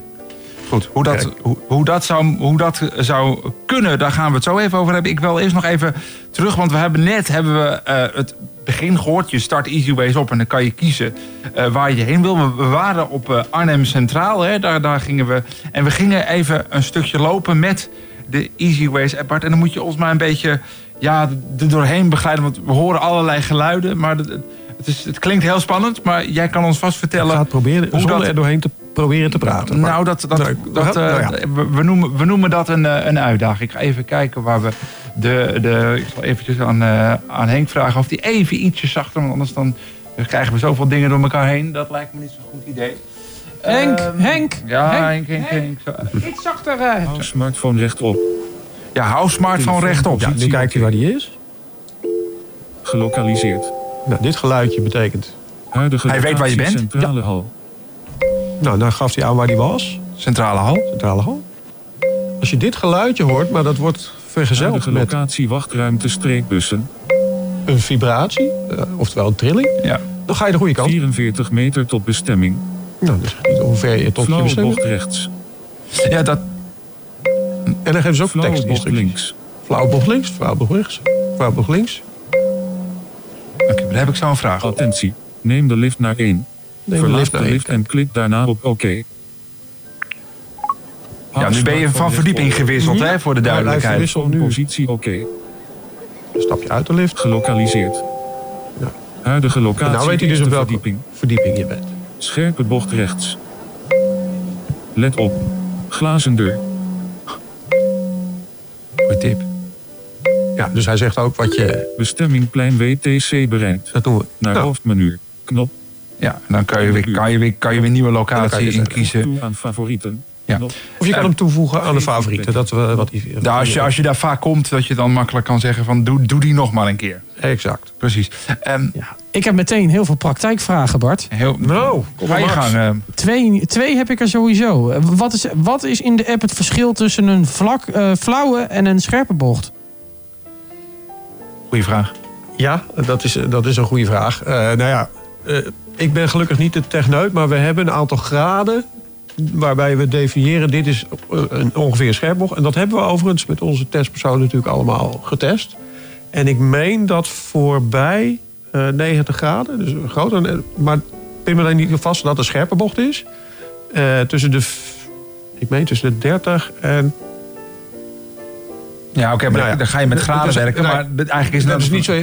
Goed, hoe dat, hoe, hoe, dat zou, hoe dat zou kunnen, daar gaan we het zo even over hebben. Ik wil eerst nog even terug, want we hebben net hebben we, eh, het begin gehoord. Je start EasyWays op en dan kan je kiezen eh, waar je heen wil. We, we waren op eh, Arnhem Centraal, hè, daar, daar gingen we. En we gingen even een stukje lopen met de EasyWays app. Bart. En dan moet je ons maar een beetje ja, er doorheen begeleiden. Want we horen allerlei geluiden, maar het, het, is, het klinkt heel spannend. Maar jij kan ons vast Ik vertellen... ga het proberen hoe zonder dat- er doorheen te proberen te praten. Maar- Nou, dat, dat, dat, nou eh, ja. we, noemen, we noemen dat een, eh, een uitdaging. Ik ga even kijken waar we de... de ik zal eventjes aan, eh, aan Henk vragen of die even ietsje zachter... want anders dan krijgen we zoveel dingen door elkaar heen. Dat lijkt me niet zo'n goed idee. Henk, Ehm, Henk. Ja, Henk, Henk, Henk, Iets zachter. eh. Hou smartphone rechtop. Ja, hou smartphone rechtop. ja, nu kijkt hij waar die is. Gelokaliseerd. Nou, dit geluidje betekent... Huidige Hij weet waar je bent. Centrale hal. Nou, dan gaf hij aan waar die was. Centrale hal. Centrale hal. Als je dit geluidje hoort, maar dat wordt vergezeld Huidige met locatie wachtruimte streekbussen. een vibratie, eh, oftewel een trilling, Ja. dan ga je de goede kant. 44 meter tot bestemming. Nou, dus hoe ver je tot je bestemming. bocht rechts. ja, dat... En dan geven ze ook Flauwe bocht tekstinstructies. links. Flauwe bocht links, flauwe bocht rechts, flauwe bocht links. Oké, dan heb ik zo een vraag. Attentie. Neem de lift naar 1. Neem de Verlaat lift de lift en klik daarna op oké. Ja, nu ben je van verdieping gewisseld, hè, voor de duidelijkheid. verwisselt nu. Positie oké. Stap je uit de lift. Gelokaliseerd. Ja. Huidige locatie nou weet hij dus op welke verdieping. verdieping je bent. Scherpe bocht rechts. Let op. Glazen deur. Ja, dus hij zegt ook wat je... Bestemming plein WTC bereikt. Dat doen we. Naar Nou, hoofdmenu. Knop. Ja, dan kan je weer, kan je weer, kan je weer nieuwe locatie inkiezen. Aan favorieten. Ja. Of je kan hem toevoegen aan de favorieten. Dat we wat die, Nou, als, je, als je daar vaak komt, dat je dan makkelijk kan zeggen van doe, doe die nog maar een keer. Exact. Precies. Ehm, Ik heb meteen heel veel praktijkvragen, Bart. heel, Nou, kom ga maar gang. eh. Twee, twee heb ik er sowieso. Wat is, wat is in de app het verschil tussen een vlak, eh, flauwe en een scherpe bocht? Goeie vraag. Ja, dat is, dat is een goede vraag. Eh, nou ja, eh, ik ben gelukkig niet de techneut, maar we hebben een aantal graden waarbij we definiëren, dit is eh, een ongeveer scherpbocht. En dat hebben we overigens met onze testpersoon natuurlijk allemaal getest. En ik meen dat voorbij eh 90 graden, dus groter, maar pin me daar niet vast dat het een scherpe bocht is. Tussen de, ik meen tussen de 30 en Ja, oké, maar Nou ja. dan ga je met graden Dus- werken. nou, Maar eigenlijk is dat dat is niet zo.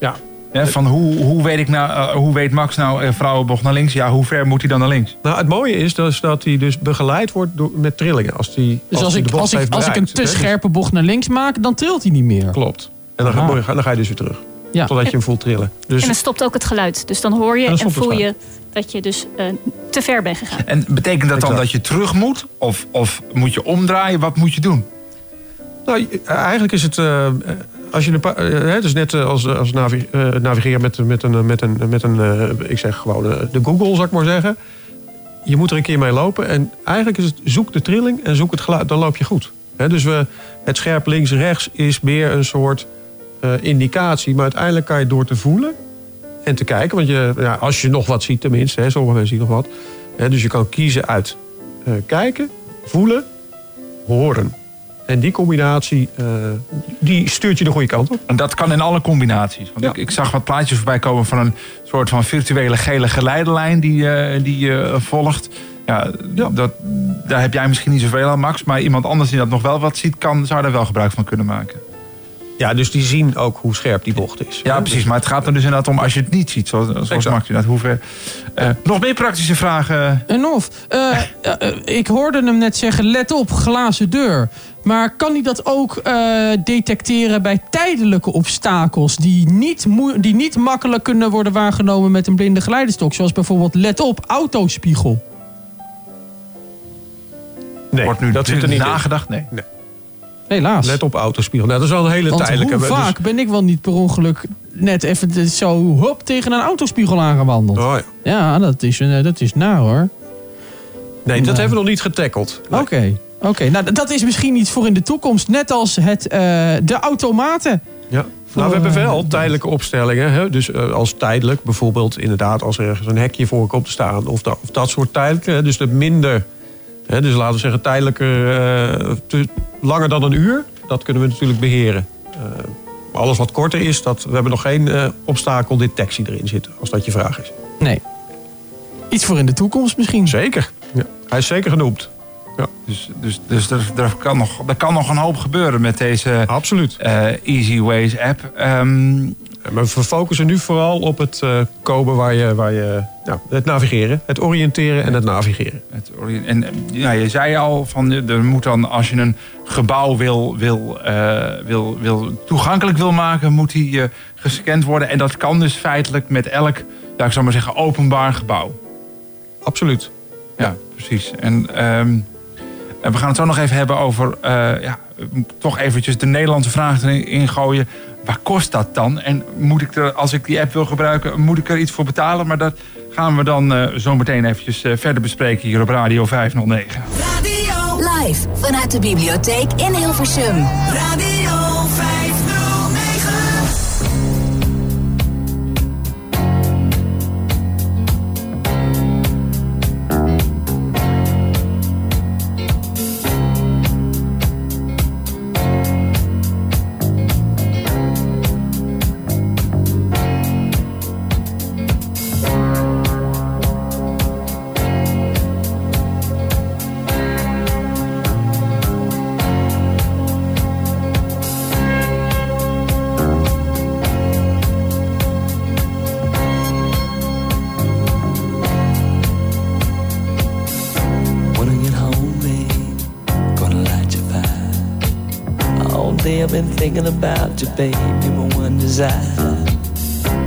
Ja, Hè, van hoe, hoe, weet ik nou, eh, hoe weet Max nou eh, vrouwenbocht naar links? Ja, hoe ver moet hij dan naar links? Nou, het mooie is dus dat hij dus begeleid wordt door, met trillingen. Als, die, Dus als, ik, de bocht als, ik, heeft als ik een te. Dus- scherpe bocht naar links maak, dan trilt hij niet meer. Klopt. En dan, Aha. ga, dan ga je dus weer terug. Ja. Totdat je hem voelt trillen. Dus En dan stopt ook het geluid. Dus dan hoor je En voel je dat je dus eh, te ver bent gegaan. En betekent dat dan Exact. dat je terug moet? Of, of moet je omdraaien? Wat moet je doen? Nou, eigenlijk is het... eh, als je een eh, het is net eh, als, als navi- eh, navigeren met, met een, met een, met een eh, ik zeg gewoon eh, de Google, zou ik maar zeggen. Je moet er een keer mee lopen. En eigenlijk is het zoek de trilling en zoek het geluid. Dan loop je goed. Dus we, het scherp links-rechts is meer een soort eh, indicatie. Maar uiteindelijk kan je door te voelen en te kijken. Want je, ja, als je nog wat ziet tenminste. Hè, sommige mensen zien nog wat. Dus je kan kiezen uit eh, kijken, voelen, horen. En die combinatie, eh, die stuurt je de goede kant op. En dat kan in alle combinaties. Want Ja. ik, ik zag wat plaatjes voorbij komen van een soort van virtuele gele geleidelijn die, eh, die je volgt. Ja, Ja. Dat, daar heb jij misschien niet zoveel aan, Max. Maar iemand anders die dat nog wel wat ziet, kan, zou daar wel gebruik van kunnen maken. Ja, dus die zien ook hoe scherp die bocht is. Ja, precies. Maar het gaat er dus inderdaad om als je het niet ziet. Zoals, zoals Exact. Max inderdaad. Hoe ver. Eh, nog meer praktische vragen. En of, eh, eh, eh, ik hoorde hem net zeggen, let op, glazen deur. Maar kan hij dat ook eh, detecteren bij tijdelijke obstakels... Die niet, die niet makkelijk kunnen worden waargenomen met een blinde geleidestok? Zoals bijvoorbeeld, let op, autospiegel. Nee, Wordt nu dat zit er niet in. nagedacht? Nee. Helaas. Let op autospiegel. Nou, dat is wel een hele Want tijdelijke. hoe dus- vaak ben ik wel niet per ongeluk net even zo hop tegen een autospiegel aangewandeld? Oh, ja. Ja, dat is, eh, dat is naar hoor. Nee, dat Nee. hebben we nog niet getackeld. Oké, oké. nou dat is misschien iets voor in de toekomst. Net als het, eh, de automaten. Ja. Nou, we hebben wel tijdelijke opstellingen. Hè? Dus eh, als tijdelijk, bijvoorbeeld inderdaad als er ergens een hekje voor komt te staan. Of dat, of dat soort tijdelijke. hè, Dus de minder, hè, dus laten we zeggen tijdelijke, eh, te- langer dan een uur. Dat kunnen we natuurlijk beheren. Eh, alles wat korter is, dat, we hebben nog geen obstakeldetectie erin zitten. Als dat je vraag is. Nee. Iets voor in de toekomst misschien. Zeker. Ja. Hij is zeker genoemd. Ja, Dus, dus, dus er, er, kan nog, er kan nog een hoop gebeuren met deze absoluut. eh, Easy Ways app. Ehm, Maar we focussen nu vooral op het eh, komen waar je, waar je nou, het navigeren, het oriënteren en het navigeren. Het en ja, je zei al, van, er moet dan, als je een gebouw wil, wil, eh, wil, wil, toegankelijk wil maken, moet die eh, gescand worden. En dat kan dus feitelijk met elk, ja, ik zou maar zeggen, openbaar gebouw. Absoluut. Ja, precies. En, ehm, en we gaan het zo nog even hebben over, eh, ja, toch eventjes de Nederlandse vraag erin ingooien. Waar kost dat dan? En moet ik er, als ik die app wil gebruiken, moet ik er iets voor betalen? Maar dat gaan we dan eh, zo meteen eventjes eh, verder bespreken hier op Radio 509. Radio live vanuit de bibliotheek in Hilversum. Radio thinking about you, baby, my one desire.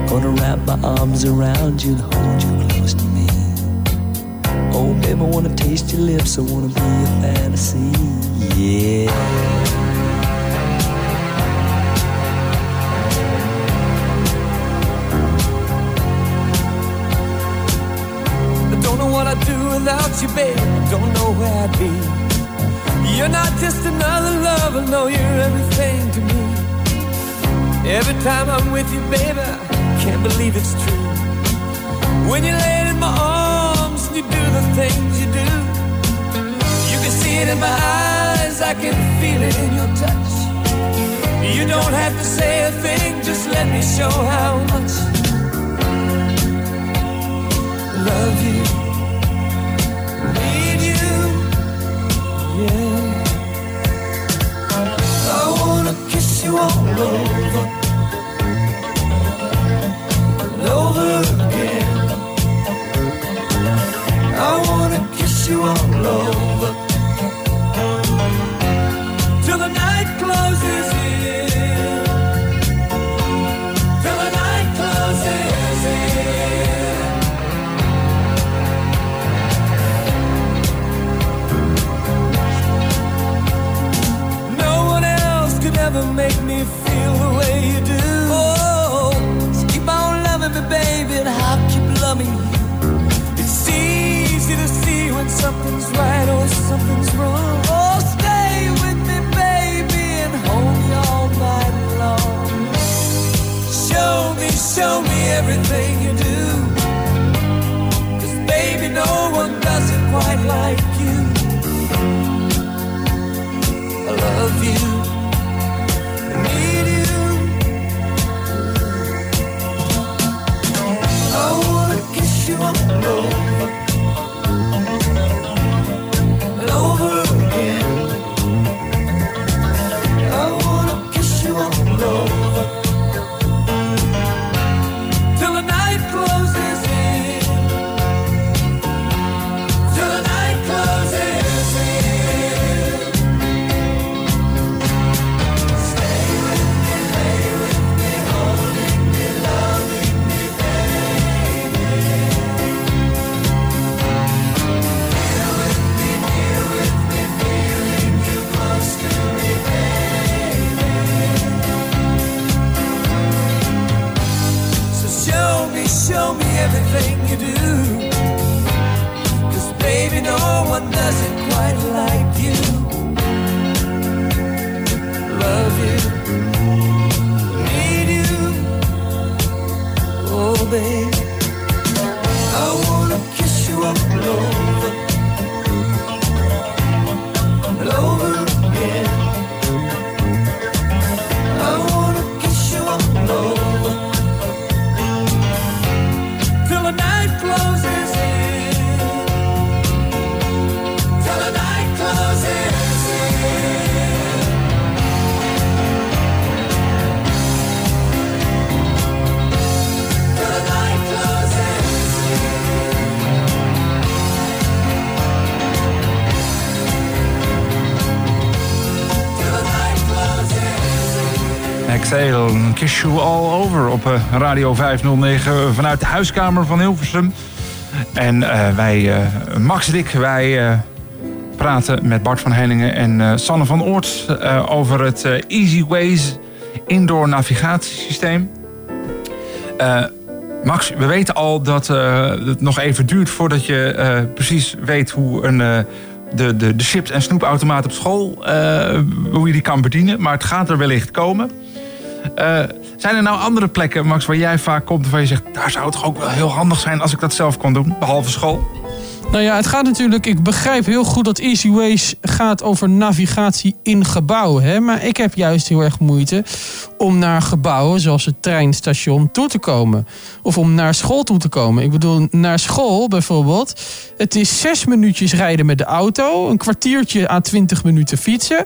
Gonna wrap my arms around you and hold you close to me. Oh, baby, I wanna taste your lips, I wanna be a fantasy, yeah. I don't know what I'd do without you, babe. Don't know where I'd be. Time I'm with you, baby, can't believe it's true. When you lay in my arms and you do the things you do, you can see it in my eyes, I can feel it in your touch. You don't have to say a thing, just let me show how much I love you, need you, yeah. I wanna kiss you all over, you all over op eh, Radio 509 vanuit de huiskamer van Hilversum. En eh, wij, eh, Max Dik, wij eh, praten met Bart van Helingen en eh, Sanne van Oort eh, over het eh, Easy Ways indoor navigatiesysteem. Eh, Max, we weten al dat eh, het nog even duurt voordat je eh, precies weet hoe een, eh, de, de, de chips- en snoepautomaat op school, eh, hoe je die kan bedienen. Maar het gaat er wellicht komen. Zijn er nou andere plekken, Max, waar jij vaak komt... waarvan je zegt, daar zou het toch ook wel heel handig zijn als ik dat zelf kon doen, behalve school? Nou ja, het gaat natuurlijk. Ik begrijp heel goed dat Easy Ways gaat over navigatie in gebouwen. Hè? Maar ik heb juist heel erg moeite om naar gebouwen zoals het treinstation toe te komen. Of om naar school toe te komen. Ik bedoel, naar school bijvoorbeeld. Het is zes minuutjes rijden met de auto. Een kwartiertje à twintig minuten fietsen.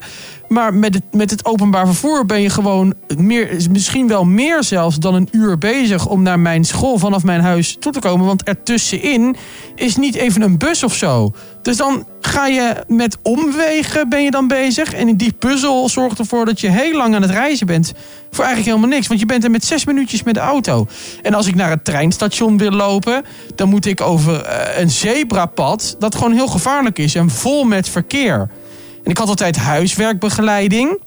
Maar met het, met het openbaar vervoer ben je gewoon meer, misschien wel meer zelfs dan een uur bezig om naar mijn school vanaf mijn huis toe te komen. Want ertussenin is niet even een bus of zo. Dus dan ga je met omwegen ben je dan bezig. En die puzzel zorgt ervoor dat je heel lang aan het reizen bent. Voor eigenlijk helemaal niks. Want je bent er met zes minuutjes met de auto. En als ik naar het treinstation wil lopen... dan moet ik over eh, een zebrapad... dat gewoon heel gevaarlijk is en vol met verkeer. En ik had altijd huiswerkbegeleiding.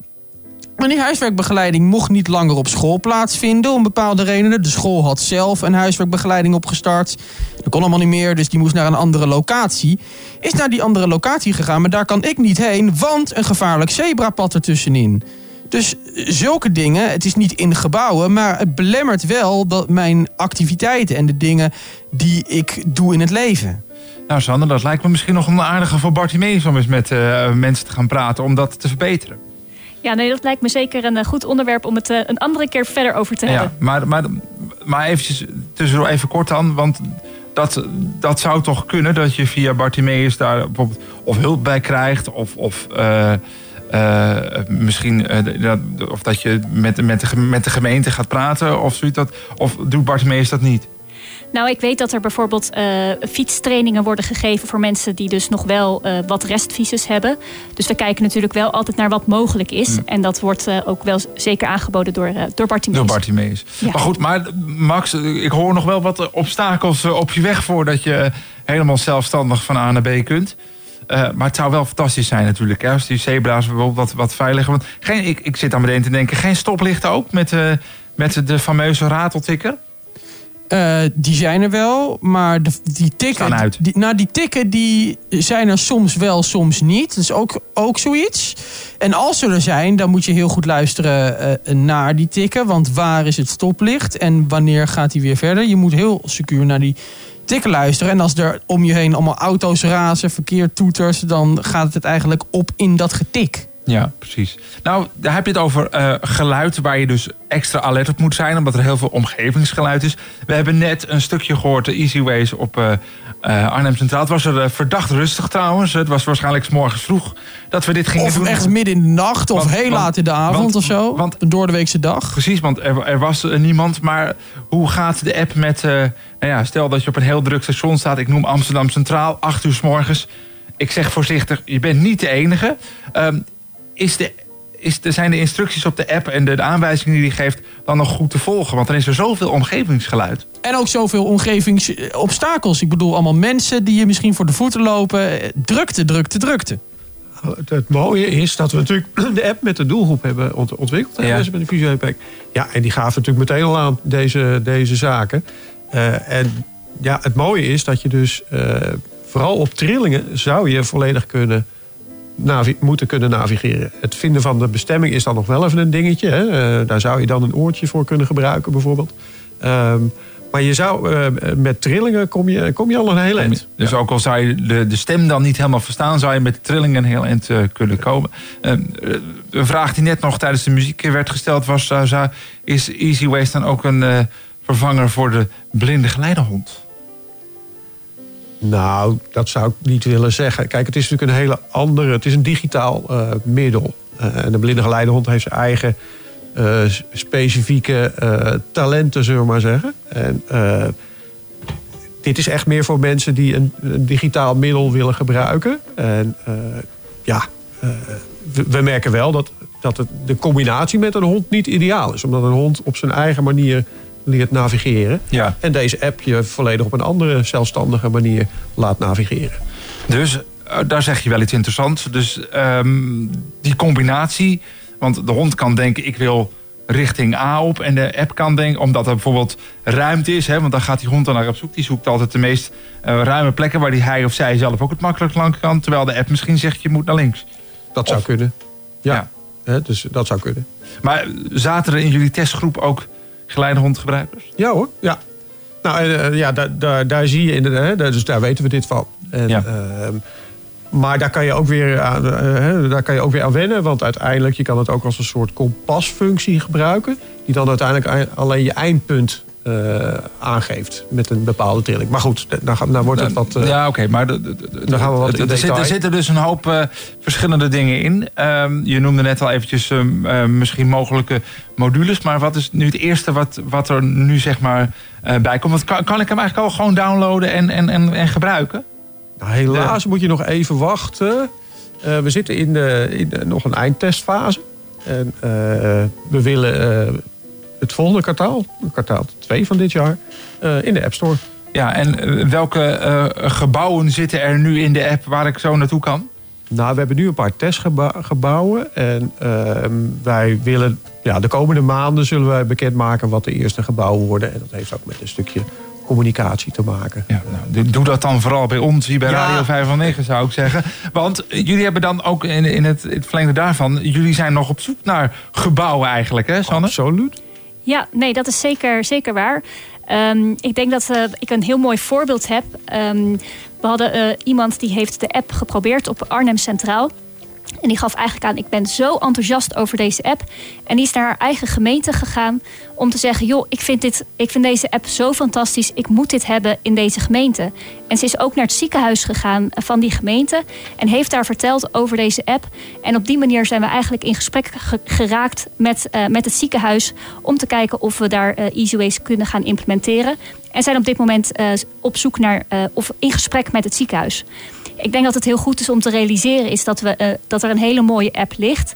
Maar die huiswerkbegeleiding mocht niet langer op school plaatsvinden om bepaalde redenen. De school had zelf een huiswerkbegeleiding opgestart. Dat kon allemaal niet meer, dus die moest naar een andere locatie. Is naar die andere locatie gegaan, maar daar kan ik niet heen, want een gevaarlijk zebrapad ertussenin. Dus zulke dingen, het is niet in gebouwen, maar het belemmert wel dat mijn activiteiten en de dingen die ik doe in het leven. Nou, Sander, dat lijkt me misschien nog een aardige voor Bartimeus om eens met eh, mensen te gaan praten om dat te verbeteren. Ja, nee, dat lijkt me zeker een eh, goed onderwerp om het eh, een andere keer verder over te hebben. Ja, maar, maar, maar eventjes tussendoor even kort dan, want dat, dat zou toch kunnen dat je via Bartimeus daar bijvoorbeeld of hulp bij krijgt of, of misschien dat, of dat je met, met, de, met de gemeente gaat praten of zoiets. Dat, of doet Bartimeus dat niet? Nou, ik weet dat er bijvoorbeeld eh, fietstrainingen worden gegeven voor mensen die dus nog wel eh, wat restvisus hebben. Dus we kijken natuurlijk wel altijd naar wat mogelijk is. Mm. En dat wordt eh, ook wel zeker aangeboden door, door Bartimeus. Door Bartimeus. Ja. Maar goed, maar Max, ik hoor nog wel wat obstakels op je weg voordat je helemaal zelfstandig van A naar B kunt. Maar het zou wel fantastisch zijn natuurlijk. Hè, als die zebra's bijvoorbeeld wat, wat veiliger. Want geen, ik, ik zit dan meteen te denken, geen stoplichten ook met, eh, met de fameuze rateltikker? Eh, die zijn er wel, maar de, die tikken. Die, nou, die tikken die zijn er soms wel, soms niet. Dat is ook, ook zoiets. En als ze er zijn, dan moet je heel goed luisteren eh, naar die tikken. Want waar is het stoplicht en wanneer gaat hij weer verder? Je moet heel secuur naar die tikken luisteren. En als er om je heen allemaal auto's razen, verkeer toeters, dan gaat het eigenlijk op in dat getik. Ja, precies. Nou, daar heb je het over eh, geluid waar je dus extra alert op moet zijn, omdat er heel veel omgevingsgeluid is. We hebben net een stukje gehoord, de Easy Ways op eh, eh, Arnhem Centraal. Het was er verdacht rustig trouwens. Het was waarschijnlijk 's morgens vroeg dat we dit gingen Of doen. echt midden in de nacht of Want- heel want- laat in de avond want- of zo. want- een doordeweekse dag. Precies, want er, er was niemand. Maar hoe gaat de app met... nou ja, stel dat je op een heel druk station staat. Ik noem Amsterdam Centraal, 8 uur s morgens. Ik zeg voorzichtig, je bent niet de enige. Ehm, is de, is de, zijn de instructies op de app en de, de aanwijzingen die die geeft... dan nog goed te volgen? Want dan is er zoveel omgevingsgeluid. En ook zoveel omgevingsobstakels. Ik bedoel, allemaal mensen die je misschien voor de voeten lopen. Eh, Drukte, drukte, drukte. Het, het mooie is dat we natuurlijk de app met de doelgroep hebben ont- ontwikkeld. Ja. Mensen met een visuele beperking. Ja, en die gaven natuurlijk meteen al aan deze, deze zaken. Eh, en ja, het mooie is dat je dus eh, vooral op trillingen zou je volledig kunnen moeten kunnen navigeren. Het vinden van de bestemming is dan nog wel even een dingetje. Hè? Eh, daar zou je dan een oortje voor kunnen gebruiken bijvoorbeeld. Ehm, maar je zou, eh, met trillingen kom je, kom je al een heel eind. Dus ook al zou je de, de stem dan niet helemaal verstaan... zou je met trillingen heel eind eh, kunnen komen. Ehm, eh, een vraag die net nog tijdens de muziek werd gesteld was... zou- is Easy Ways dan ook een vervanger voor de blinde geleidehond? Nou, dat zou ik niet willen zeggen. Kijk, het is natuurlijk een hele andere... Het is een digitaal eh, middel. Eh, en de blinde geleidehond heeft zijn eigen eh, specifieke talenten, zullen we maar zeggen. En dit is echt meer voor mensen die een, digitaal middel willen gebruiken. En ja, we, we merken wel dat, dat het, de combinatie met een hond niet ideaal is. Omdat een hond op zijn eigen manier leert navigeren. Ja. En deze app je volledig op een andere zelfstandige manier laat navigeren. Dus eh, daar zeg je wel iets interessants. Dus ehm, die combinatie... want de hond kan denken, ik wil richting A op... en de app kan denken, omdat er bijvoorbeeld ruimte is... Hè, want dan gaat die hond dan naar op zoek. Die zoekt altijd de meest eh, ruime plekken... waar die hij of zij zelf ook het makkelijk lang kan... terwijl de app misschien zegt, je moet naar links. Dat zou Of- kunnen. Ja, dus dat zou kunnen. Maar zaten er in jullie testgroep ook geleidehondgebruikers? Ja hoor, ja. Nou, eh, ja, daar, daar, daar zie je inderdaad, dus daar weten we dit van. En, Ja. ehm, maar daar kan, je ook weer aan, eh, hè, daar kan je ook weer aan wennen. Want uiteindelijk, je kan het ook als een soort kompasfunctie gebruiken. Die dan uiteindelijk ei- alleen je eindpunt eh, aangeeft met een bepaalde trilling. Maar goed, dan, gaan- dan wordt het wat... eh, ja, oké, maar de- de- de- Dan gaan we wat in er, zit, er detail. zitten dus een hoop eh, verschillende dingen in. Ehm, je noemde net al eventjes ehm, eh, misschien mogelijke modules. Maar wat is nu het eerste wat, wat er nu zeg maar bij komt? Want kan, kan ik hem eigenlijk al gewoon downloaden en, en, en, en gebruiken? Nou, helaas moet je nog even wachten. We zitten in, de, in nog een eindtestfase. En we willen het volgende kwartaal, kwartaal 2 van dit jaar, eh, in de App Store. Ja, en eh, welke eh, gebouwen zitten er nu in de app waar ik zo naartoe kan? Nou, we hebben nu een paar testgebouwen. En ehm, wij willen, ja, de komende maanden zullen wij bekendmaken wat de eerste gebouwen worden. En dat heeft ook met een stukje communicatie te maken. Ja, nou, doe dat dan vooral bij ons hier bij Ja. Radio 509 zou ik zeggen. Want jullie hebben dan ook in, in, het, in het verlengde daarvan... jullie zijn nog op zoek naar gebouwen eigenlijk, hè Sanne? Absoluut. Ja, nee, dat is zeker, zeker waar. Ehm, ik denk dat eh, ik een heel mooi voorbeeld heb. Ehm, we hadden eh, iemand die heeft de app geprobeerd op Arnhem Centraal. En die gaf eigenlijk aan, ik ben zo enthousiast over deze app. En die is naar haar eigen gemeente gegaan om te zeggen... joh, ik vind, dit, ik vind deze app zo fantastisch, ik moet dit hebben in deze gemeente. En ze is ook naar het ziekenhuis gegaan eh, van die gemeente... en heeft daar verteld over deze app. En op die manier zijn we eigenlijk in gesprek ge- geraakt met, eh, met het ziekenhuis... om te kijken of we daar eh EasyWays kunnen gaan implementeren. En zijn op dit moment eh, op zoek naar, eh, of in gesprek met het ziekenhuis. Ik denk dat het heel goed is om te realiseren is dat, we, eh, dat er een hele mooie app ligt.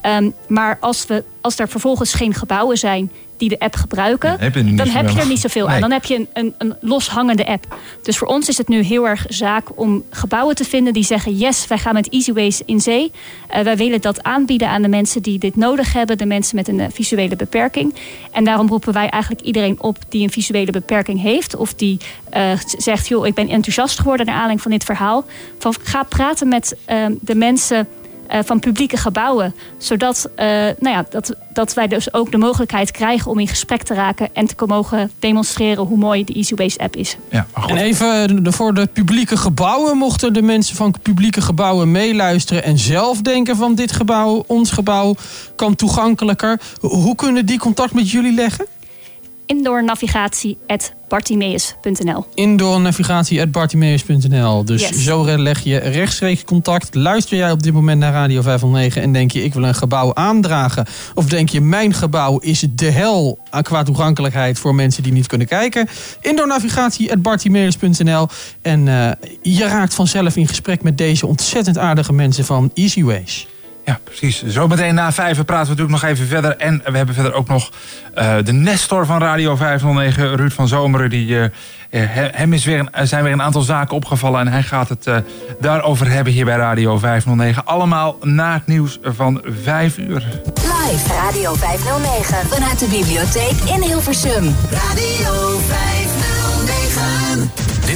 Ehm, maar als, we, als er vervolgens geen gebouwen zijn die de app gebruiken, Dan heb je er niet dan heb je zoveel er niet zoveel Nee. aan. Dan heb je een, een, een loshangende app. Dus voor ons is het nu heel erg zaak om gebouwen te vinden die zeggen: yes, wij gaan met Easyways in zee. Eh, wij willen dat aanbieden aan de mensen die dit nodig hebben, de mensen met een eh, visuele beperking. En daarom roepen wij eigenlijk iedereen op die een visuele beperking heeft, of die eh, zegt: joh, ik ben enthousiast geworden naar aanleiding van dit verhaal. Van, ga praten met eh, de mensen van publieke gebouwen. Zodat eh, nou ja, dat, dat wij dus ook de mogelijkheid krijgen om in gesprek te raken en te mogen demonstreren hoe mooi de EasyWays app is. Ja, maar goed. En even de- voor de publieke gebouwen, mochten de mensen van publieke gebouwen meeluisteren en zelf denken van dit gebouw, ons gebouw, kan toegankelijker. Hoe kunnen die contact met jullie leggen? Indoornavigatie.bartimeus.nl Indoornavigatie.bartimeus.nl. Dus Yes. zo leg je rechtstreeks contact. Luister jij op dit moment naar Radio 509 en denk je ik wil een gebouw aandragen? Of denk je mijn gebouw is de hel qua toegankelijkheid voor mensen die niet kunnen kijken? Indoornavigatie.bartimeus.nl En eh, je raakt vanzelf in gesprek met deze ontzettend aardige mensen van Easyways. Ja, precies. Zometeen na vijven praten we natuurlijk nog even verder. En we hebben verder ook nog eh, de Nestor van Radio 509, Ruud van Zomeren. Die, eh, eh, he- hem is weer er zijn weer een aantal zaken opgevallen. En hij gaat het daarover hebben hier bij Radio 509. Allemaal na het nieuws van vijf uur. Live Radio 509 vanuit de bibliotheek in Hilversum. Radio 509.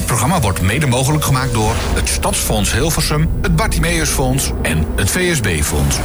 Programma wordt mede mogelijk gemaakt door het Stadsfonds Hilversum, het Bartimeusfonds en het VSB-fonds.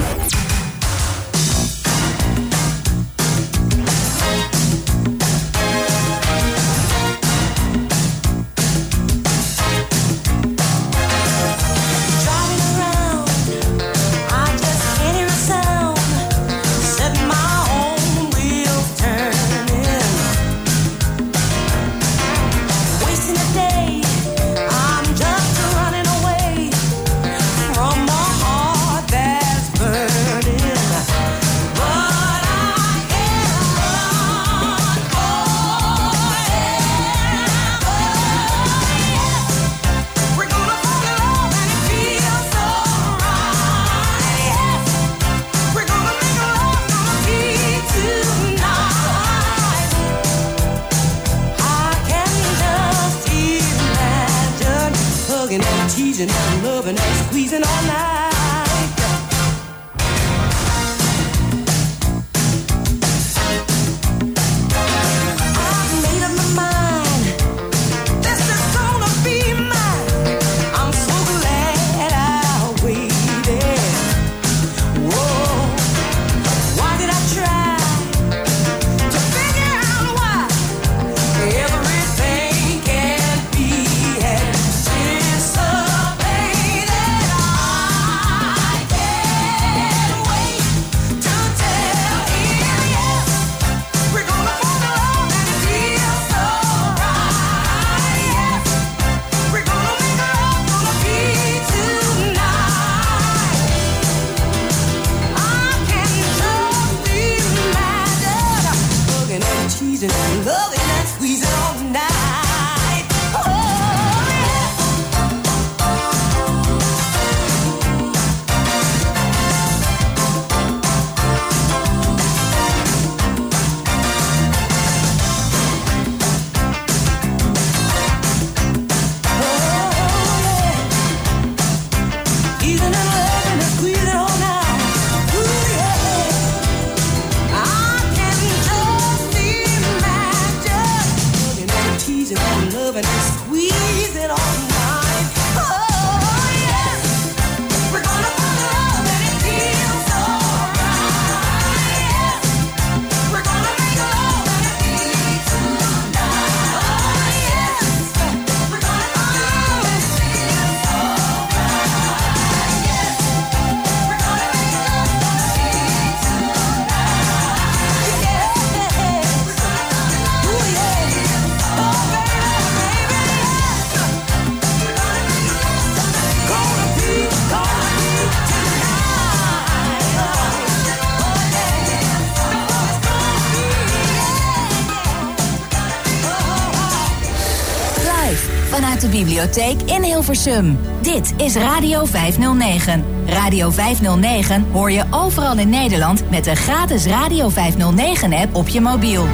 in Hilversum. Dit is Radio 509. Radio 509 hoor je overal in Nederland met de gratis Radio 509-app op je mobiel.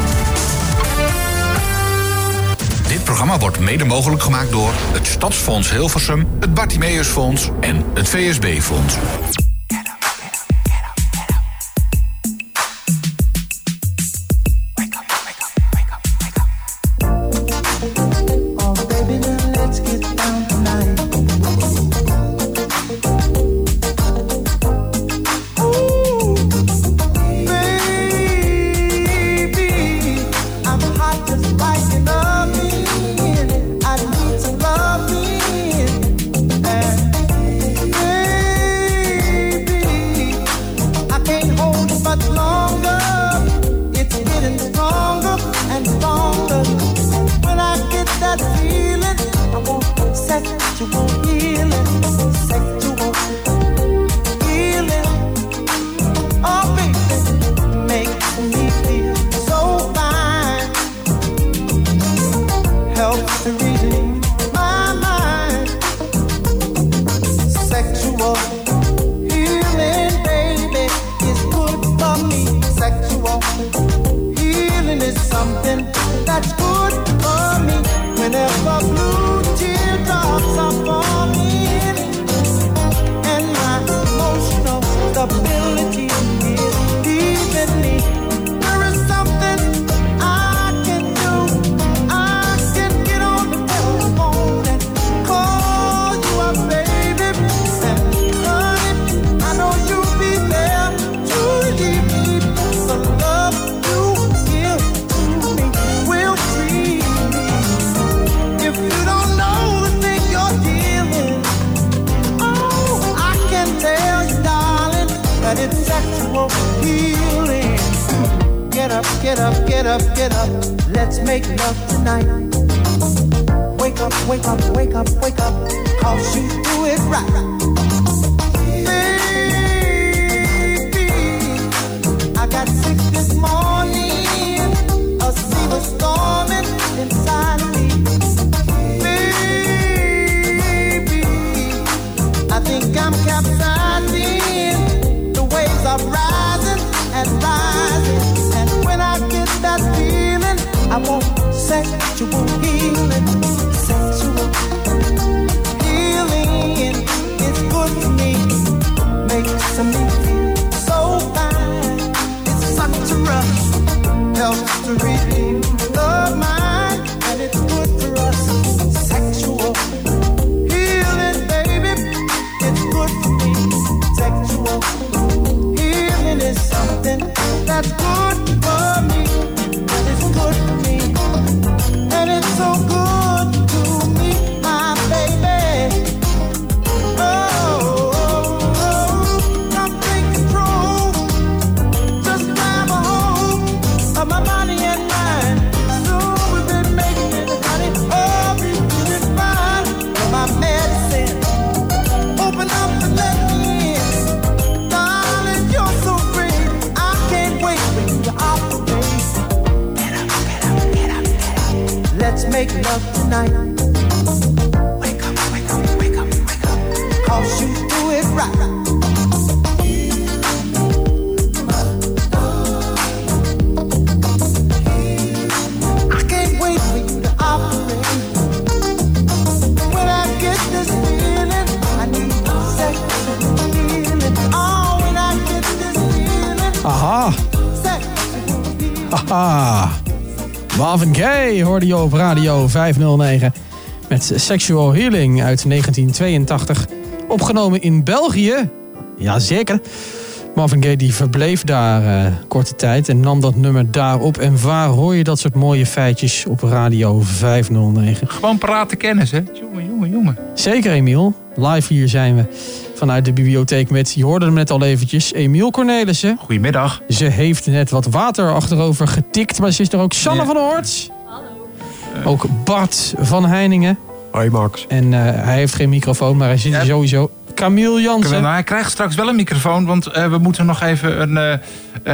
Dit programma wordt mede mogelijk gemaakt door het Stadsfonds Hilversum, het Bartimeusfonds en het VSB-fonds. up, get up. Let's make love tonight. Wake up, wake up, wake up, wake up. Cause you do it right. night. Marvin Gaye hoorde je op Radio 509 met Sexual Healing uit 1982. Opgenomen in België. Jazeker. Marvin Gaye die verbleef daar eh, korte tijd en nam dat nummer daar op. En waar hoor je dat soort mooie feitjes op Radio 509? Gewoon praten kennis, hè? Jongen, jongen, jongen. Zeker, Emiel. Live hier zijn we vanuit de bibliotheek met, je hoorde hem net al eventjes, Emiel Cornelissen. Goedemiddag. Ze heeft net wat water achterover getikt, maar ze is er ook Sanne van van Hoort. Hallo. Ook Bart van Heiningen. Hoi Max. En eh, hij heeft geen microfoon, maar hij zit sowieso Camille Jansen. Nou, hij krijgt straks wel een microfoon, want eh, we moeten nog even een, eh,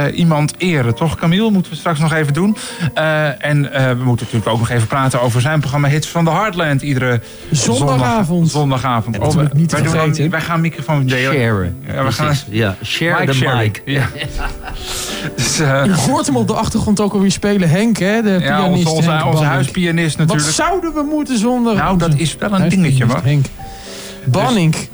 eh, iemand eren. Toch, Camille? Moeten we straks nog even doen. Eh, en eh, we moeten natuurlijk ook nog even praten over zijn programma Hits van de Heartland. Iedere Zondagavond. Zondag, zondagavond. Niet te wij, doen wij gaan microfoon delen. Sharen. Ja, we gaan. Ja, share Mic the sharing. mic. Ja. dus, eh, Je hoort hem op de achtergrond ook alweer spelen. Henk, hè, de ja, pianist. onze, onze, Henk onze Banning. huispianist Wat natuurlijk. zouden we moeten zonder... Nou, dat is wel een dingetje, hoor. Henk. Banning. Dus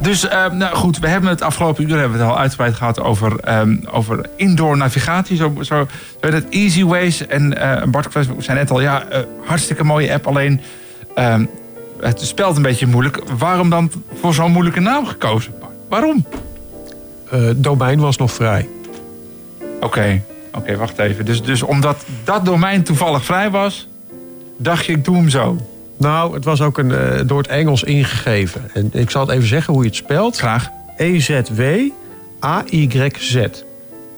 eh, nou goed, we hebben het afgelopen uur hebben we het al uitgebreid gehad over, ehm, over indoor navigatie. Zo, zo, het Easy Ways. En eh Bart zei net al, ja, eh, hartstikke mooie app. Alleen ehm, het spelt een beetje moeilijk. Waarom dan voor zo'n moeilijke naam gekozen? Waarom? Domein was nog vrij. Oké, oké, wacht even. Dus, dus omdat dat domein toevallig vrij was, dacht je, ik doe hem zo. Nou, het was ook een, eh, door het Engels ingegeven. En ik zal het even zeggen hoe je het spelt. Graag. E-Z-W-A-Y-Z.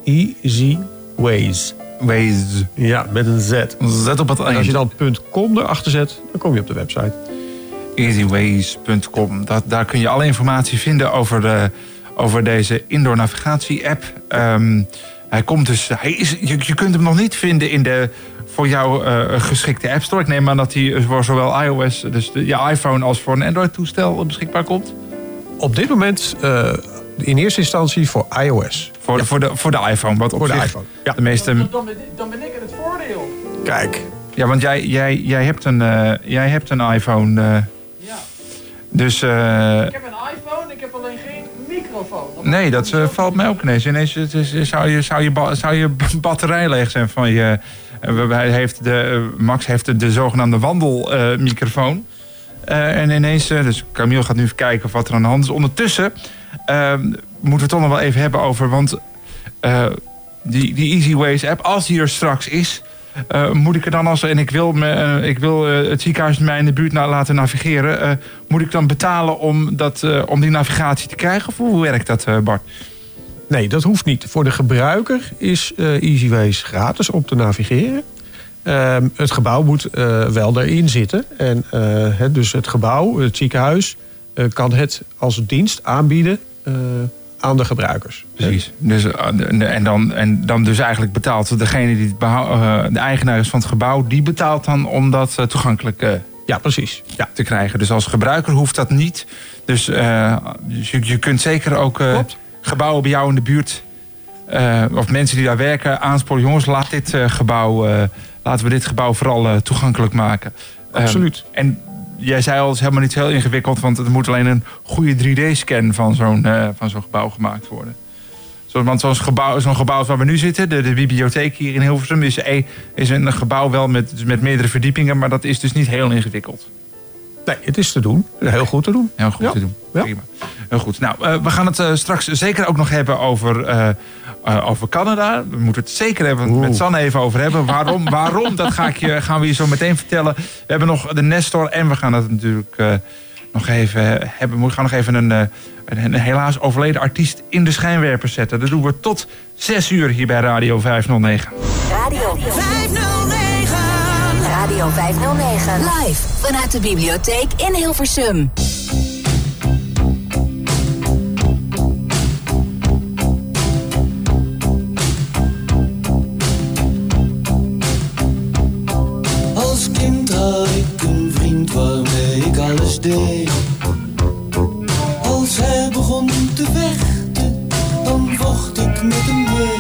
Easy Ways. Ways. Ja, met een Z. Zet op het En als eind. je dan .com erachter zet, dan kom je op de website. easyways.com. Dat, daar kun je alle informatie vinden over, de, over deze indoor navigatie app. Ehm, hij komt dus, hij is, je, je kunt hem nog niet vinden in de voor jou eh, geschikte App Store. Ik neem aan dat hij voor zowel iOS, dus de, je iPhone, als voor een Android-toestel beschikbaar komt. Op dit moment eh, in eerste instantie voor iOS. Voor, de, voor, de, voor de iPhone. Wat op Voor de zich iPhone, ja. De meeste, Dan ben, dan ben ik in het voordeel. Kijk, ja, want jij, jij, jij, hebt een, eh, jij hebt een iPhone. eh, Ja. dus eh, Ik heb een iPhone, ik heb alleen geen microfoon. Nee, dat valt mij ook ineens. Zou, je, zou, je zou je batterij leeg zijn van je... hij heeft de, Max heeft de, de zogenaamde wandelmicrofoon. Eh, en ineens, eh, dus Camille gaat nu even kijken wat er aan de hand is. Ondertussen eh, moeten we het toch nog wel even hebben over... want eh, die, die Easy Ways app, als die er straks is... moet ik er dan als... en ik wil, me, ik wil het ziekenhuis mij in de buurt laten navigeren... moet ik dan betalen om, dat, om die navigatie te krijgen? Of hoe werkt dat, Bart? Nee, dat hoeft niet. Voor de gebruiker is eh EasyWays gratis om te navigeren. Ehm, het gebouw moet eh, wel erin zitten. En eh, het, dus het gebouw, het ziekenhuis, kan het als dienst aanbieden aan de gebruikers. Precies. Dus, en, dan, en dan dus eigenlijk betaalt degene die het behou- de eigenaar is van het gebouw, die betaalt dan om dat toegankelijk Ja, precies. Ja. te krijgen. Dus als gebruiker hoeft dat niet. Dus, dus je, je kunt zeker ook Klopt. Gebouwen bij jou in de buurt. eh, of mensen die daar werken aansporen. Jongens, laat dit eh, gebouw, eh, laten we dit gebouw vooral toegankelijk maken. Eh, Absoluut. en jij zei al, het is helemaal niet heel ingewikkeld, want er moet alleen een goede 3D-scan van zo'n van zo'n gebouw gemaakt worden. Want zo'n gebouw, zo'n gebouw waar we nu zitten, de, de bibliotheek hier in Hilversum, is, een- is een gebouw wel met, met meerdere verdiepingen, maar dat is dus niet heel ingewikkeld. Nee, het is te doen. Heel goed te doen. Heel goed Ja. te doen. Ja. Prima. Heel goed. Nou, eh, we gaan het eh, straks zeker ook nog hebben over, eh, eh, over Canada. We moeten het zeker even met Sanne even over hebben. Waarom? Waarom? Dat ga ik je, gaan we je zo meteen vertellen. We hebben nog de Nestor en we gaan het natuurlijk eh, nog even hebben. We gaan nog even een, eh, een, een helaas overleden artiest in de schijnwerpers zetten. Dat doen we tot 6 uur hier bij Radio 509. Radio 509. Radio 509. Live vanuit de bibliotheek in Hilversum. Als kind had ik een vriend waarmee ik alles deed. Als hij begon te vechten, dan vocht ik met hem mee.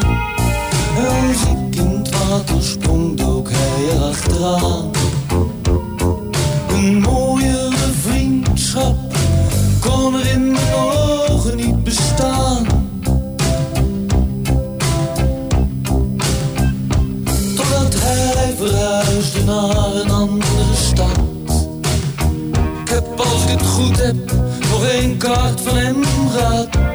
Als ik in het water sprong, dook hij erachteraan. Nog één kaart van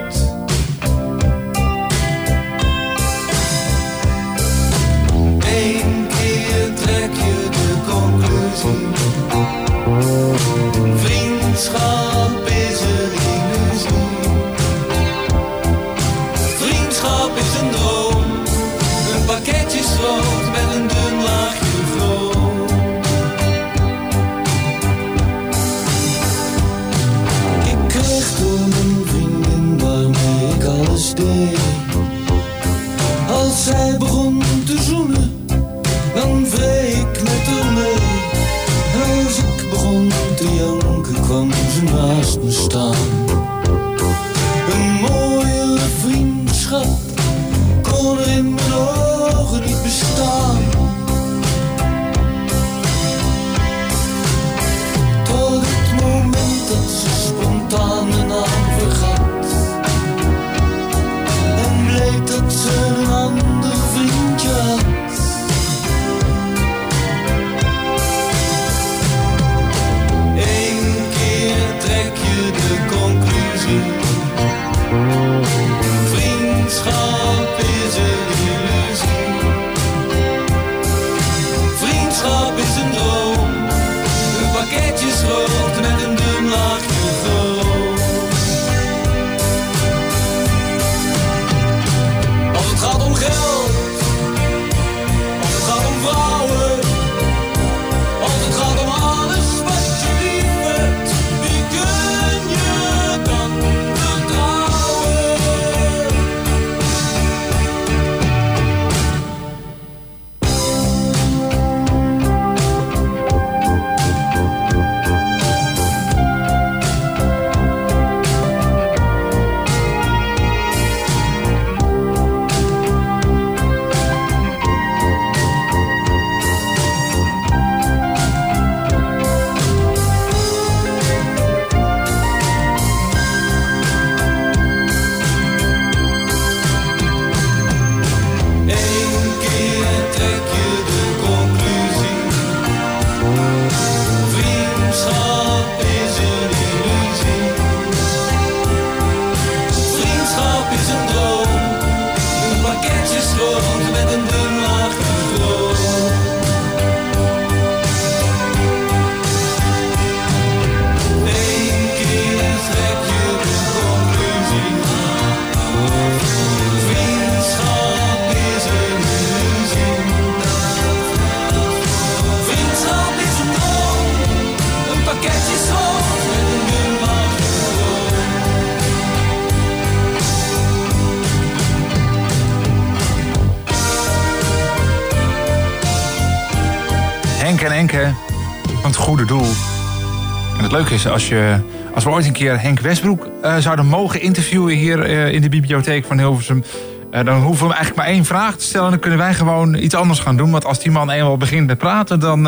als, je, als we ooit een keer Henk Westbroek eh, zouden mogen interviewen hier eh, in de bibliotheek van Hilversum. eh, dan hoeven we eigenlijk maar één vraag te stellen. Dan kunnen wij gewoon iets anders gaan doen. Want als die man eenmaal begint met praten, dan.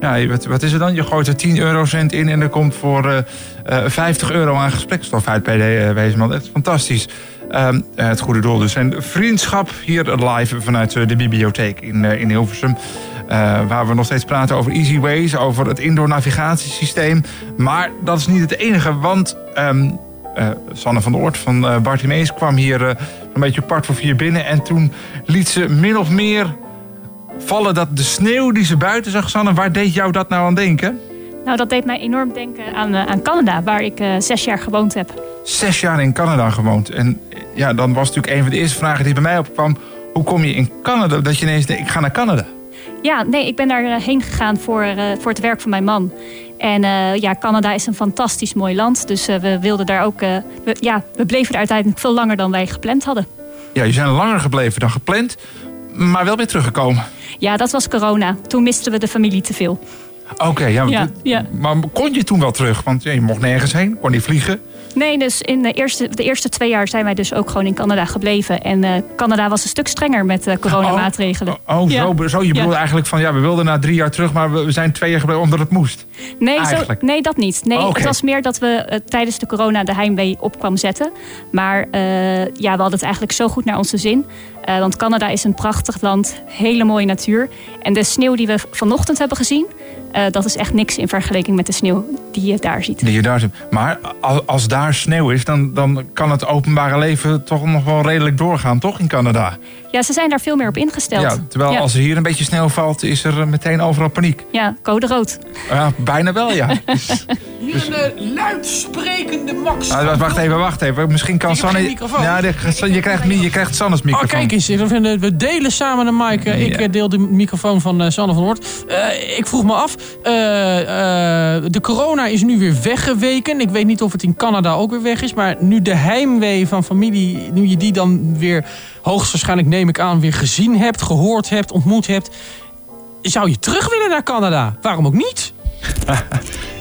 ja, wat, wat is er dan? Je gooit er 10 eurocent in en er komt voor eh, 50 euro aan gesprekstof uit bij de, deze man. Echt fantastisch. Ehm, eh, het goede doel dus. En vriendschap hier live vanuit de bibliotheek in, in Hilversum. Eh, waar we nog steeds praten over Easy Ways, over het indoor navigatiesysteem. Maar dat is niet het enige, want ehm, eh, Sanne van der Oort van uh, Bartimeus kwam hier eh, een beetje kwart voor vier binnen. En toen liet ze min of meer vallen dat de sneeuw die ze buiten zag, Sanne, waar deed jou dat nou aan denken? Nou, dat deed mij enorm denken aan, eh, aan Canada, waar ik eh, zes jaar gewoond heb. Zes jaar in Canada gewoond. En eh, ja, dan was natuurlijk een van de eerste vragen die bij mij opkwam. Hoe kom je in Canada? Dat je ineens denkt, ik ga naar Canada. Ja, nee, ik ben daarheen gegaan voor, eh, voor het werk van mijn man. En eh, ja, Canada is een fantastisch mooi land. Dus eh, we wilden daar ook. eh, we, ja, we bleven er uiteindelijk veel langer dan wij gepland hadden. Ja, je zijn langer gebleven dan gepland, maar wel weer teruggekomen. Ja, dat was corona. Toen misten we de familie te veel. Oké, ja, Ja, maar- ja. maar kon je toen wel terug? Want je mocht nergens heen, kon niet vliegen. Nee, dus in de eerste, de eerste twee jaar zijn wij dus ook gewoon in Canada gebleven. En eh, Canada was een stuk strenger met eh, coronamaatregelen. Oh, Ja. zo, zo. Je Ja. bedoelt eigenlijk van, ja, we wilden na drie jaar terug, maar we we zijn twee jaar gebleven omdat het moest. Nee, zo, nee, dat niet. Nee, Oh. Het was meer dat we eh, tijdens de corona de heimwee op kwam zetten. Maar ja, we hadden het eigenlijk zo goed naar onze zin. Want Canada is een prachtig land, hele mooie natuur. En de sneeuw die we vanochtend hebben gezien, eh, dat is echt niks in vergelijking met de sneeuw die je daar ziet. Die je daar zit. Maar al- als daar sneeuw is, dan, dan kan het openbare leven toch nog wel redelijk doorgaan, toch, in Canada? Ja, ze zijn daar veel meer op ingesteld. Ja, terwijl ja. als er hier een beetje sneeuw valt, is er eh, meteen overal paniek. Ja, code rood. Ja, bijna wel, ja. Dus- Hier een eh, luidsprekende Max. Ah, wacht even, wacht even. Misschien kan Sanne... Ja, de- je krijgt, je krijgt Sannes Oh, microfoon. kijk eens. We vinden- We delen samen de mic. Eh, Ik Ja. eh, deel de microfoon van eh, Sanne van Hoort. Eh, ik vroeg me af. eh, eh, de corona is nu weer weggeweken. Ik weet niet of het in Canada ook weer weg is. Maar nu de heimwee van familie... Nu je die dan weer hoogstwaarschijnlijk neem ik aan... weer gezien hebt, gehoord hebt, ontmoet hebt... Zou je terug willen naar Canada? Waarom ook niet?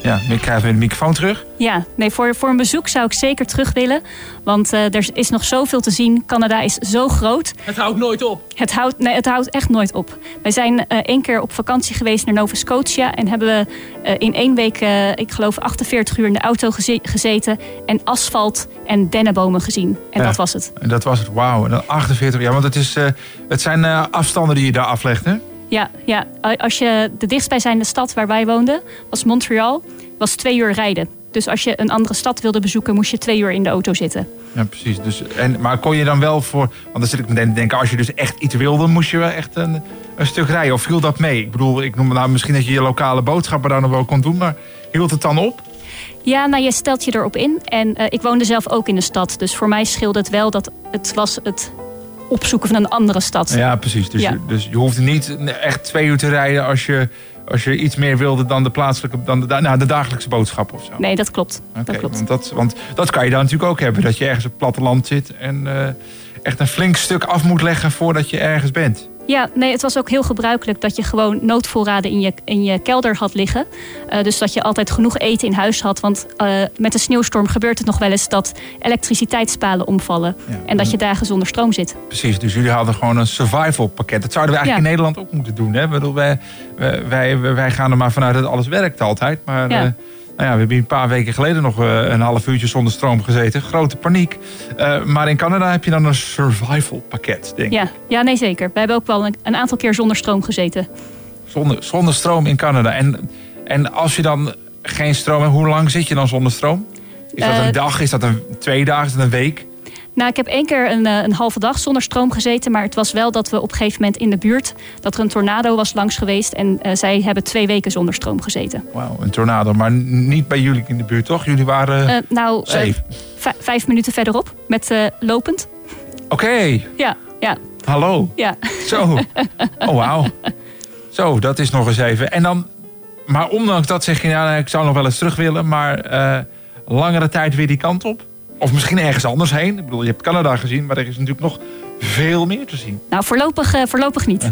Ja, ik krijg weer de microfoon terug. Ja, nee, voor, voor een bezoek zou ik zeker terug willen. Want eh, er is nog zoveel te zien. Canada is zo groot. Het houdt nooit op. Het houdt, nee, het houdt echt nooit op. Wij zijn eh, één keer op vakantie geweest naar Nova Scotia. En hebben we eh, in één week, eh, ik geloof 48 uur in de auto geze- gezeten. En asfalt en dennenbomen gezien. En Ja. dat was het. En dat was het, wauw. En dan 48 jaar, want het, is, eh, het zijn eh, afstanden die je daar aflegt, hè? Ja, ja, als je de dichtstbijzijnde stad waar wij woonden, was Montreal, was twee uur rijden. Dus als je een andere stad wilde bezoeken, moest je twee uur in de auto zitten. Ja, precies. Dus, en, maar kon je dan wel voor... Want dan zit ik meteen te denken, als je dus echt iets wilde... moest je wel echt een, een stuk rijden. Of viel dat mee? Ik bedoel, ik noem nou misschien dat je je lokale boodschappen daar nog wel kon doen... maar hield het dan op? Ja, nou je stelt je erop in. En eh, ik woonde zelf ook in de stad. Dus voor mij scheelde het wel dat het was het opzoeken van een andere stad. Ja, precies. Dus, Ja. je, dus je hoefde niet echt twee uur te rijden... als je, als je iets meer wilde dan de plaatselijke... dan de, nou, de dagelijkse boodschap of zo. Nee, dat klopt. Dat klopt. Want, dat, want dat kan je dan natuurlijk ook hebben. Dat je ergens op het platteland zit... en eh, echt een flink stuk af moet leggen voordat je ergens bent. Ja, nee, het was ook heel gebruikelijk dat je gewoon noodvoorraden in je, in je kelder had liggen. Eh, dus dat je altijd genoeg eten in huis had. Want eh, met een sneeuwstorm gebeurt het nog wel eens dat elektriciteitspalen omvallen. En dat je dagen zonder stroom zit. Precies, dus jullie hadden gewoon een survival pakket. Dat zouden we eigenlijk Ja. in Nederland ook moeten doen. Hè? Ik bedoel, wij, wij, wij, wij gaan er maar vanuit dat alles werkt altijd. Maar Ja. eh, nou ja, we hebben een paar weken geleden nog eh, een half uurtje zonder stroom gezeten. Grote paniek. Eh, maar in Canada heb je dan een survival pakket, denk ik. Ja, ja, nee zeker. We hebben ook wel een, een aantal keer zonder stroom gezeten. Zonder, zonder stroom in Canada. En, en als je dan geen stroom hebt, hoe lang zit je dan zonder stroom? Is dat Eh, een dag? Is dat een twee dagen? Is dat een week? Nou, ik heb één keer een, eh, een halve dag zonder stroom gezeten. Maar het was wel dat we op een gegeven moment in de buurt... dat er een tornado was langs geweest. En eh, zij hebben twee weken zonder stroom gezeten. Wauw, een tornado. Maar niet bij jullie in de buurt, toch? Jullie waren Eh, nou, safe. vijf minuten verderop met lopend. Oké, Ja, ja, hallo. ja. Zo. Oh, wauw. Zo, dat is nog eens even. En dan, maar ondanks dat zeg je, nou, ik zou nog wel eens terug willen, maar langere tijd weer die kant op? Of misschien ergens anders heen? Ik bedoel, je hebt Canada gezien, maar er is natuurlijk nog veel meer te zien. Nou, voorlopig, eh, voorlopig niet.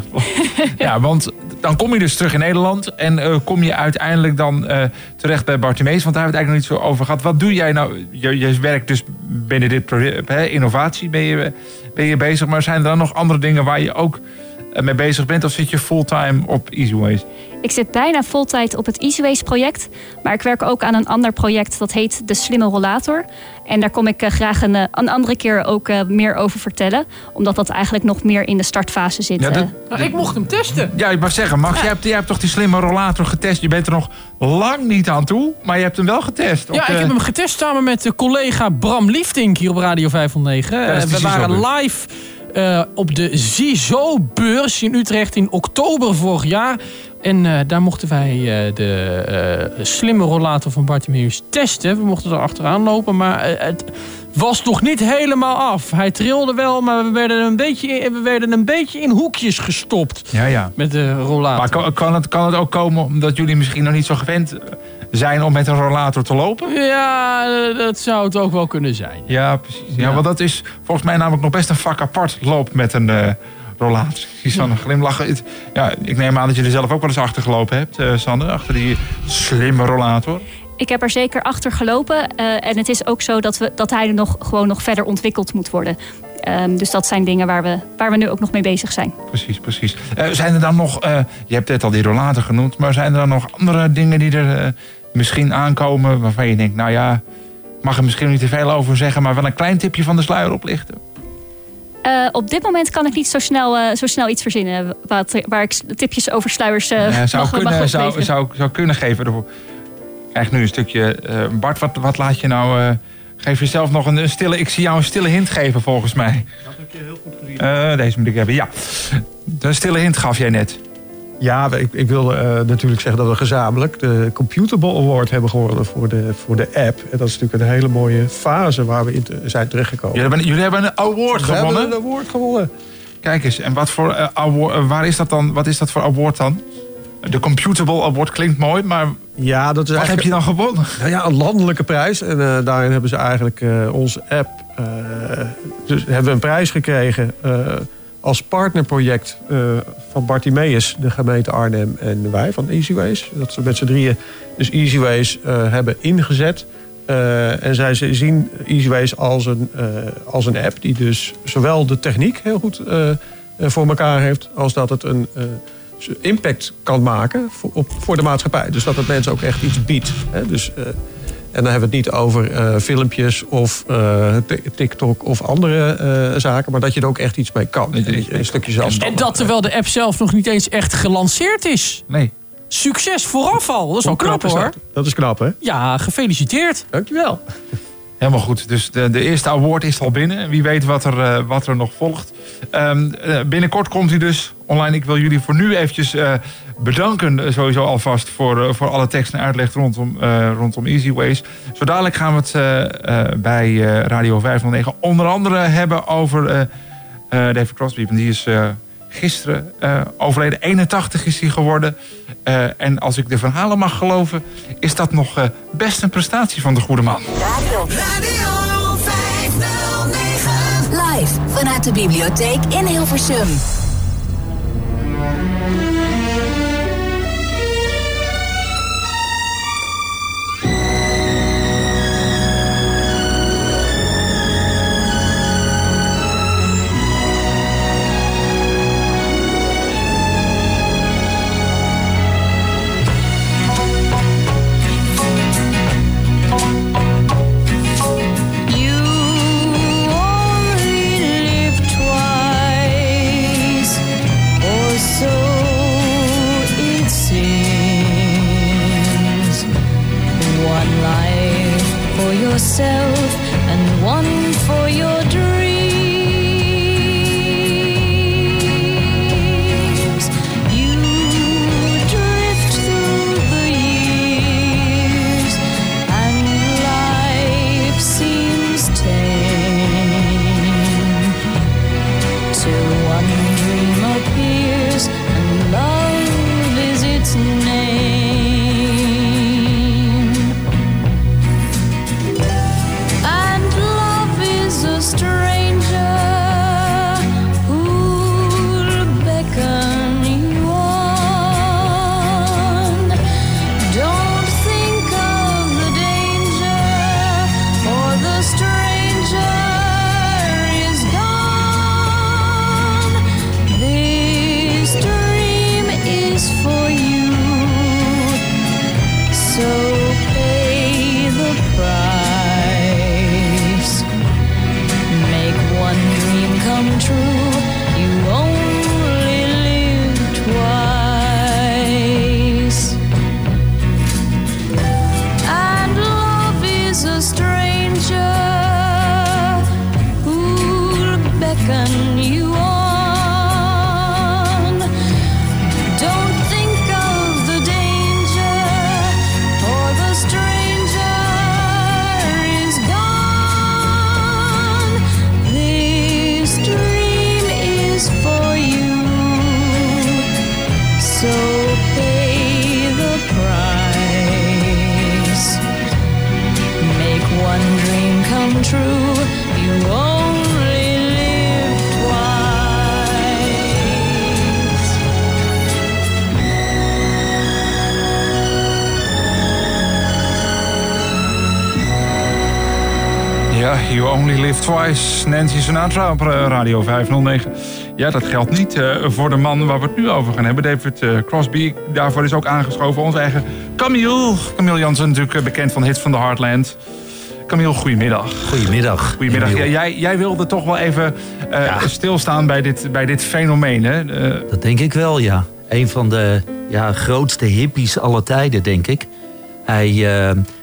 Ja, want dan kom je dus terug in Nederland en eh, kom je uiteindelijk dan eh, terecht bij Bartimees. Want daar hebben we het eigenlijk nog niet zo over gehad. Wat doe jij nou? Je, je werkt dus binnen dit project, innovatie ben je, ben je bezig. Maar zijn er dan nog andere dingen waar je ook mee bezig bent? Of zit je fulltime op Easyways? Ik zit bijna voltijd op het EasyWays project. Maar ik werk ook aan een ander project dat heet De Slimme Rollator. En daar kom ik eh, graag een, eh, een andere keer ook eh, meer over vertellen. Omdat dat eigenlijk nog meer in de startfase zit. Ja, dat-. Nou, ik mocht hem testen. Ja, ik mag zeggen, Max, jij, hebt, jij hebt toch die slimme rollator getest? Je bent er nog lang niet aan toe, maar je hebt hem wel getest. Ja, de- ik heb hem getest samen met de collega Bram Liefdink hier op Radio 509. dat is Eh, de we waren live eh, op de ZISO-beurs in Utrecht in oktober vorig jaar. En eh, daar mochten wij eh, de slimme rollator van Bartimeus testen. We mochten er achteraan lopen, maar het was nog niet helemaal af. Hij trilde wel, maar we werden een beetje in, we werden een beetje in hoekjes gestopt Ja, ja. met de rollator. Maar kan, kan, het, kan het ook komen omdat jullie misschien nog niet zo gewend zijn om met een rollator te lopen? Ja, dat zou het ook wel kunnen zijn. Ja, precies. Ja, Ja. want dat is volgens mij namelijk nog best een vak apart lopen met een eh rollator. Van een glimlachen. Ja, ik neem aan dat je er zelf ook wel eens achter gelopen hebt, eh Sander. Achter die slimme rollator. Ik heb er zeker achter gelopen. eh, en het is ook zo dat, we, dat hij er nog, gewoon nog verder ontwikkeld moet worden. Ehm, dus dat zijn dingen waar we, waar we nu ook nog mee bezig zijn. Precies, precies. Eh, zijn er dan nog, eh, je hebt net al die rollator genoemd, maar zijn er dan nog andere dingen die er eh, misschien aankomen waarvan je denkt, nou ja, mag er misschien niet te veel over zeggen, maar wel een klein tipje van de sluier oplichten? Eh, op dit moment kan ik niet zo snel, eh, zo snel iets verzinnen wat, waar ik tipjes over sluiers eh zou, mag, kunnen, mag zou, zou, zou kunnen geven. Ik krijg nu een stukje. eh, Bart, wat, wat laat je nou. eh, geef jezelf nog een, een stille. Ik zie jou een stille hint geven volgens mij. Dat heb je heel goed gezien. Eh, deze moet ik hebben. Ja. Een stille hint gaf jij net. Ja, ik, ik wil eh, natuurlijk zeggen dat we gezamenlijk de Computerball Award hebben gewonnen voor de, voor de app. En dat is natuurlijk een hele mooie fase waar we in te- zijn terechtgekomen. Jullie hebben, jullie hebben een award we gewonnen. hebben een award gewonnen. Kijk eens. En wat voor eh, award, eh, waar is dat dan? Wat is dat voor award dan? De Computable Award klinkt mooi, maar Ja, dat is wat heb je dan gewonnen? nou ja, een landelijke prijs. En daarin hebben ze eigenlijk onze app... dus hebben we een prijs gekregen... als partnerproject eh, van Bartimeus, de gemeente Arnhem en wij van Easyways. Dat ze met z'n drieën dus Easyways eh, hebben ingezet. Eh, en zij zien Easyways als een, als een app die dus zowel de techniek heel goed voor elkaar heeft... als dat het een impact kan maken voor, op, voor de maatschappij. Dus dat het mensen ook echt iets biedt. Hè? Dus, en dan hebben we het niet over eh, filmpjes of eh, Tik- TikTok of andere eh, zaken... maar dat je er ook echt iets mee kan. En een stukje En zelfstandig. dat terwijl de app zelf nog niet eens echt gelanceerd is. Nee. Succes vooraf al. Dat is wel knap is hoor. dat? Dat is knap, hè? Ja, gefeliciteerd. Dankjewel. Helemaal goed. Dus de, de eerste award is al binnen. Wie weet wat er, wat er nog volgt. Ehm, eh, binnenkort komt hij dus online. Ik wil jullie voor nu eventjes eh, bedanken. eh, Sowieso alvast voor, eh, voor alle tekst en uitleg rondom, rondom Easyways. Zo dadelijk gaan we het bij Radio 509 onder andere hebben over David Crosby. Die is gisteren overleden. 81 is hij geworden. En als ik de verhalen mag geloven, is dat nog best een prestatie van de goede man. Radio 509. Live vanuit de bibliotheek in Hilversum. You Twice. Nancy Sinatra op eh, Radio 509. Ja, dat geldt niet eh, voor de man waar we het nu over gaan hebben. David eh, Crosby. Daarvoor is ook aangeschoven onze eigen Camille. Camille Jansen, natuurlijk bekend van Hits van the Heartland. Camille, goedemiddag. Goedemiddag. Goedemiddag. Ja, jij, jij wilde toch wel even stilstaan bij dit, bij dit fenomeen, hè? Dat denk ik wel, ja. Een van de ja, grootste hippies aller tijden, denk ik. Hij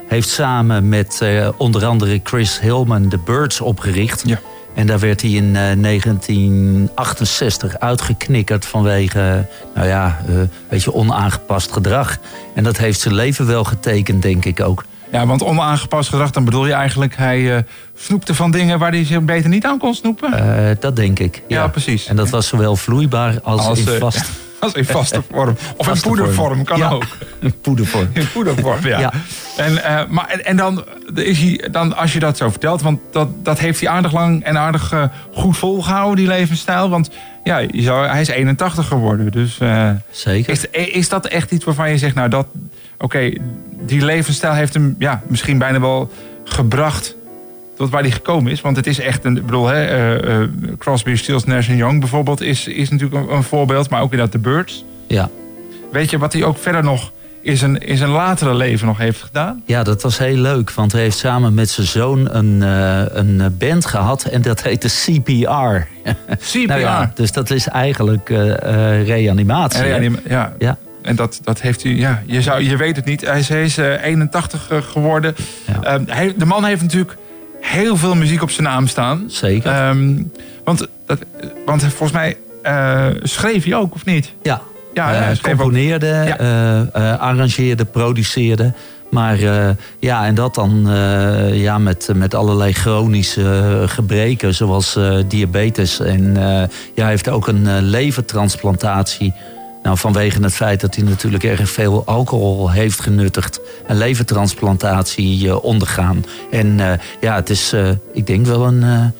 heeft samen met eh, onder andere Chris Hillman de Birds opgericht. Ja. En daar werd hij in eh, 1968 uitgeknikkerd vanwege, nou ja, eh, een beetje onaangepast gedrag. En dat heeft zijn leven wel getekend, denk ik ook. ja, want onaangepast gedrag, dan bedoel je eigenlijk... hij eh, snoepte van dingen waar hij zich beter niet aan kon snoepen. Eh, dat denk ik. Ja, precies. En dat was zowel vloeibaar als, Als, in eh, vast. Als in vaste vorm. Of in Vaste poedervorm vorm. kan Ja. ook. Poedervorm. In poedervorm, ja. Ja. En, eh, maar, en, en dan, is hij, dan, als je dat zo vertelt, want dat, dat heeft hij aardig lang en aardig eh, goed volgehouden, die levensstijl. Want ja, je zou, hij is 81 geworden. Dus eh, Zeker. is, is dat echt iets waarvan je zegt, nou dat, oké, die levensstijl heeft hem ja, misschien bijna wel gebracht tot waar hij gekomen is. Want het is echt een, ik bedoel, hè, eh, eh, Crosby, Stills, Nash Young bijvoorbeeld is, is natuurlijk een, een voorbeeld, maar ook inderdaad de Birds. Ja. Weet je wat hij ook verder nog in zijn, in zijn latere leven nog heeft gedaan? Ja, dat was heel leuk. Want hij heeft samen met zijn zoon een, eh, een band gehad. En dat heette CPR. CPR. Nou ja, dus dat is eigenlijk reanimatie. Ja, die- ja. En dat, dat heeft hij, ja, je, zou, je weet het niet. Hij is, hij is eh, 81 eh, geworden. Ehm, hij, de man heeft natuurlijk heel veel muziek op zijn naam staan. Zeker. Ehm, want, dat, want volgens mij eh, schreef hij ook, of niet? Ja. Ja, Eh, hij componeerde, eh, arrangeerde, produceerde. Maar ja, en dat dan ja, met, met allerlei chronische gebreken, zoals diabetes. En ja, hij heeft ook een levertransplantatie. Nou, vanwege het feit dat hij natuurlijk erg veel alcohol heeft genuttigd. Een levertransplantatie eh, ondergaan. En eh, ja, het is, eh, ik denk wel een.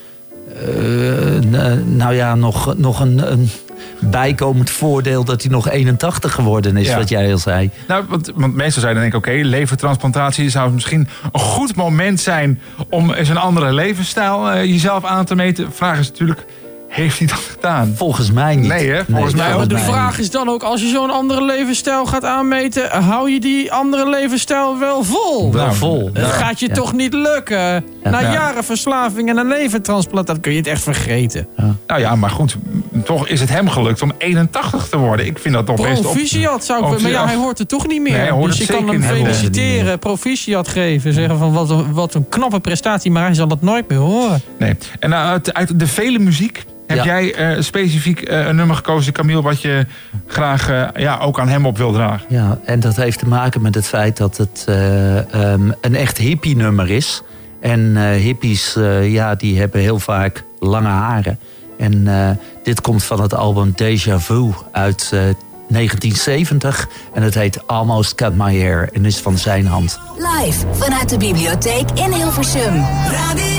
nou ja, nog, nog een, een bijkomend voordeel dat hij nog 81 geworden is, Ja. wat jij al zei. Nou, want, want meestal je dan denken, oké, levertransplantatie zou misschien een goed moment zijn om eens een andere levensstijl jezelf aan te meten. Vraag is natuurlijk, heeft hij dat gedaan? Volgens mij niet. Nee, hè? Volgens mij de vraag is dan ook, als je zo'n andere levensstijl gaat aanmeten, hou je die andere levensstijl wel vol? Wel vol. Dat gaat je Ja. toch niet lukken? Na Ja. jaren verslaving en een levertransplant, dan kun je het echt vergeten. Nou ja, maar goed, toch is het hem gelukt om 81 te worden. Ik vind dat toch best op... Proficiat zou ik... op- Maar ja, hij hoort er toch niet meer. Nee, hij hoort dus je het kan hem het feliciteren, proficiat geven. Zeggen van wat een, wat een knappe prestatie, maar hij zal dat nooit meer horen. Nee. En nou, uit, uit de vele muziek heb Ja. jij eh, specifiek eh, een nummer gekozen, Camille, wat je graag eh, ja, ook aan hem op wil dragen. Ja, en dat heeft te maken met het feit dat het eh, ehm, een echt hippie-nummer is. En eh, hippies, eh, ja, die hebben heel vaak lange haren. En eh, dit komt van het album Deja Vu uit eh, 1970. En het heet Almost Cut My Hair en is van zijn hand. Live vanuit de bibliotheek in Hilversum. Radio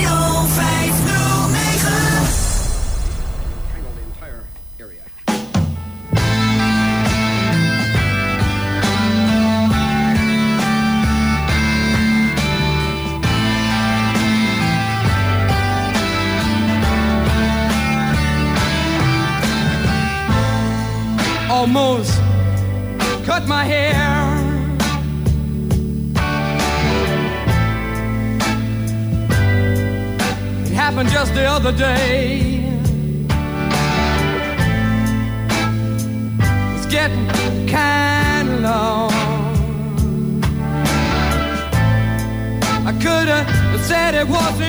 the day. It's getting kind of long. I could have said it wasn't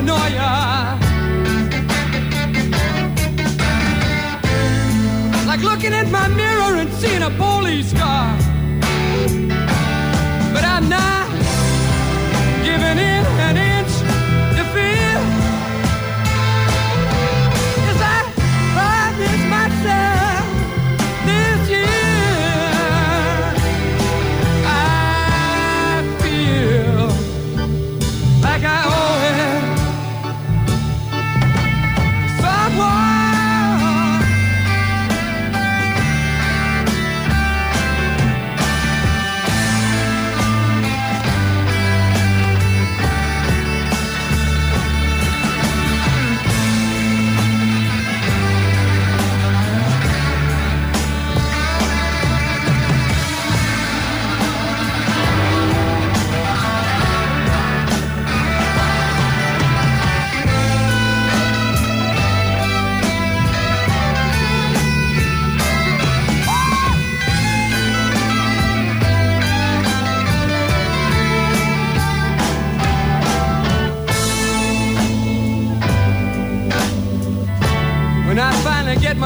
paranoia.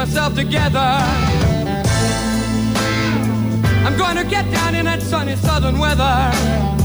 Myself together. I'm gonna get down in that sunny southern weather.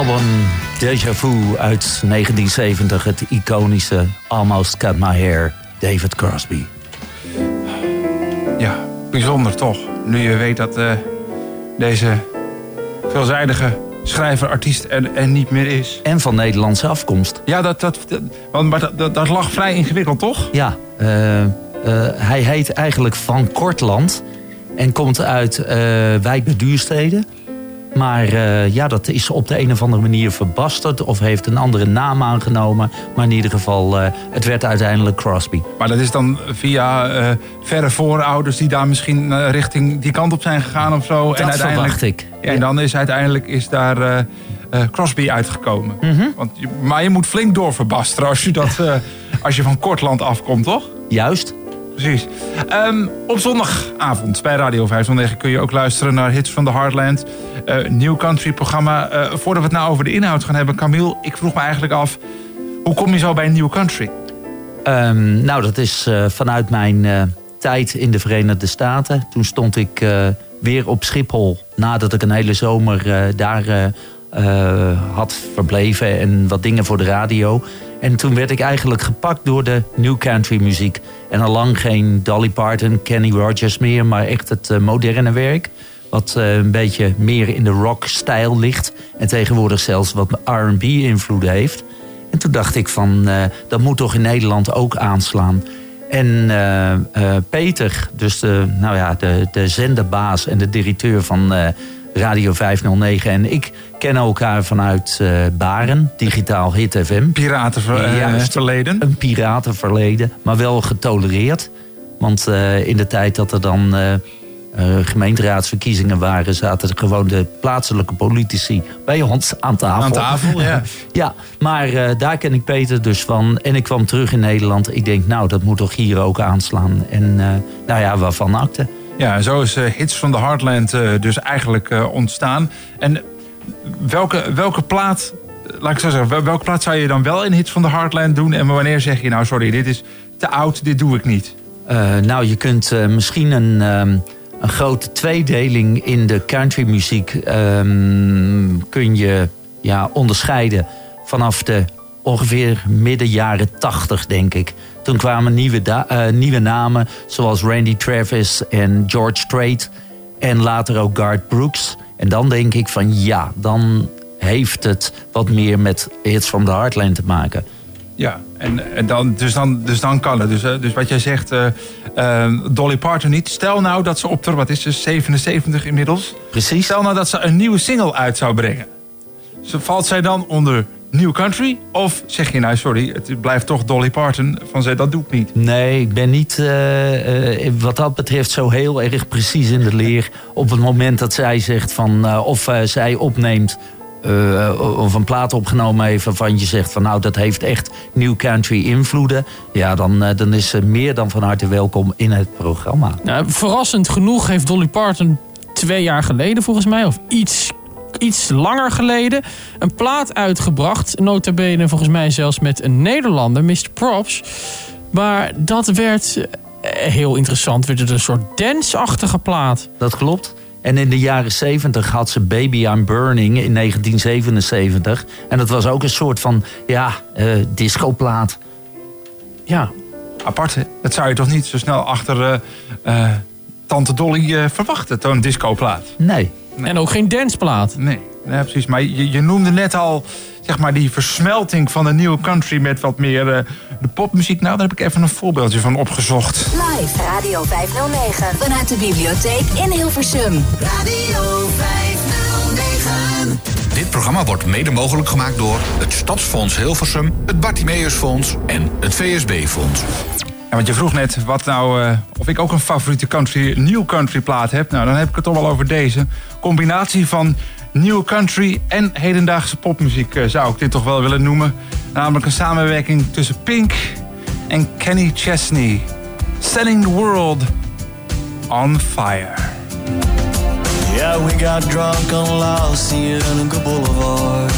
Album Deja Vu uit 1970, het iconische Almost Cut My Hair, David Crosby. Ja, bijzonder toch. Nu je weet dat eh, deze veelzijdige schrijver, artiest er, er niet meer is. En van Nederlandse afkomst. Ja, dat, dat, dat, want- maar dat, dat, dat lag vrij ingewikkeld, toch? Ja, eh, eh, hij heet eigenlijk Van Kortland en komt uit Wijk bij Duurstede. Maar eh, ja, dat is op de een of andere manier verbasterd of heeft een andere naam aangenomen. Maar in ieder geval, eh, het werd uiteindelijk Crosby. Maar dat is dan via eh, verre voorouders die daar misschien richting die kant op zijn gegaan of zo. Dat verwacht ik. Ja, en dan is uiteindelijk is daar Crosby uitgekomen. Mhm. Want je, maar je moet flink doorverbasteren als je, dat, als je van Kortland afkomt, toch? Juist. Precies. Ehm, op zondagavond bij Radio 509 kun je ook luisteren naar Hits van the Heartland. eh New Country programma. Eh, voordat we het nou over de inhoud gaan hebben, Camille, ik vroeg me eigenlijk af... hoe kom je zo bij New Country? Ehm, nou, dat is eh, vanuit mijn tijd in de Verenigde Staten. Toen stond ik weer op Schiphol nadat ik een hele zomer daar had verbleven en wat dingen voor de radio. En toen werd ik eigenlijk gepakt door de new country muziek. En al lang geen Dolly Parton, Kenny Rogers meer, maar echt het eh, moderne werk. Wat eh, een beetje meer in de rock-stijl ligt. En tegenwoordig zelfs wat R&B-invloeden heeft. En toen dacht ik van, eh, dat moet toch in Nederland ook aanslaan. En Peter, dus de, nou ja, de, de zenderbaas en de directeur van Radio 509 en ik kennen elkaar vanuit eh, Baren, Digitaal Hit FM. Piratenverleden. Een piratenverleden, maar wel getolereerd. Want eh, in de tijd dat er dan eh, gemeenteraadsverkiezingen waren... zaten gewoon de plaatselijke politici bij ons aan tafel. Aan tafel, ja. ja, maar daar ken ik Peter dus van. En ik kwam terug in Nederland. Ik denk, nou, dat moet toch hier ook aanslaan. En nou ja, waarvan akte. Ja, zo is eh, Hits van the Heartland eh, dus eigenlijk eh, ontstaan. En welke, welke plaat, laat ik zo zeggen, wel- welke plaat zou je dan wel in Hits van the Heartland doen? En wanneer zeg je nou, sorry, dit is te oud, dit doe ik niet? Nou, je kunt misschien een, ehm, een grote tweedeling in de countrymuziek ehm, kun je ja, onderscheiden vanaf de ongeveer midden jaren tachtig, denk ik. Toen kwamen nieuwe, eh, nieuwe namen zoals Randy Travis en George Strait en later ook Garth Brooks. En dan denk ik van ja, dan heeft het wat meer met Hits from the Heartland te maken. Ja, en, en dan, dus, dan, dus dan kan het. Dus, eh, dus wat jij zegt, eh, Dolly Parton niet. Stel nou dat ze op de, wat is ze, 77 inmiddels. Precies. Stel nou dat ze een nieuwe single uit zou brengen. Valt zij dan onder New Country? Of zeg je nou, sorry, het blijft toch Dolly Parton van zij, dat doe ik niet. Nee, ik ben niet eh, eh, wat dat betreft zo heel erg precies in de leer. Op het moment dat zij zegt van, eh, of zij opneemt eh, of een plaat opgenomen heeft waarvan je zegt van nou dat heeft echt New Country invloeden. Ja, dan, dan is ze meer dan van harte welkom in het programma. Nou, verrassend genoeg heeft Dolly Parton twee jaar geleden volgens mij, of iets, iets langer geleden, een plaat uitgebracht. Nota bene volgens mij zelfs met een Nederlander, Mr. Props. Maar dat werd eh, heel interessant, werd het een soort dance-achtige plaat. Dat klopt. En in de jaren 70 had ze Baby I'm Burning in 1977. En dat was ook een soort van, ja, eh discoplaat. Ja. Apart, hè? Dat zou je toch niet zo snel achter eh, eh, Tante Dolly eh, verwachten, zo'n discoplaat? Nee. En ook geen danceplaat. Nee, nee precies. Maar je, je noemde net al zeg maar die versmelting van de nieuwe country met wat meer eh, de popmuziek. Nou, daar heb ik even een voorbeeldje van opgezocht. Live Radio 509 vanuit de bibliotheek in Hilversum. Radio 509. Dit programma wordt mede mogelijk gemaakt door het Stadsfonds Hilversum, het Bartimeusfonds en het VSB-fonds. Ja, want je vroeg net wat nou, eh, of ik ook een favoriete country, nieuw country plaat heb. Nou, dan heb ik het toch wel over deze. Combinatie van nieuwe country en hedendaagse popmuziek eh, zou ik dit toch wel willen noemen. Namelijk een samenwerking tussen Pink en Kenny Chesney. Setting the world on fire. Yeah, we got drunk on La Cienega Boulevard.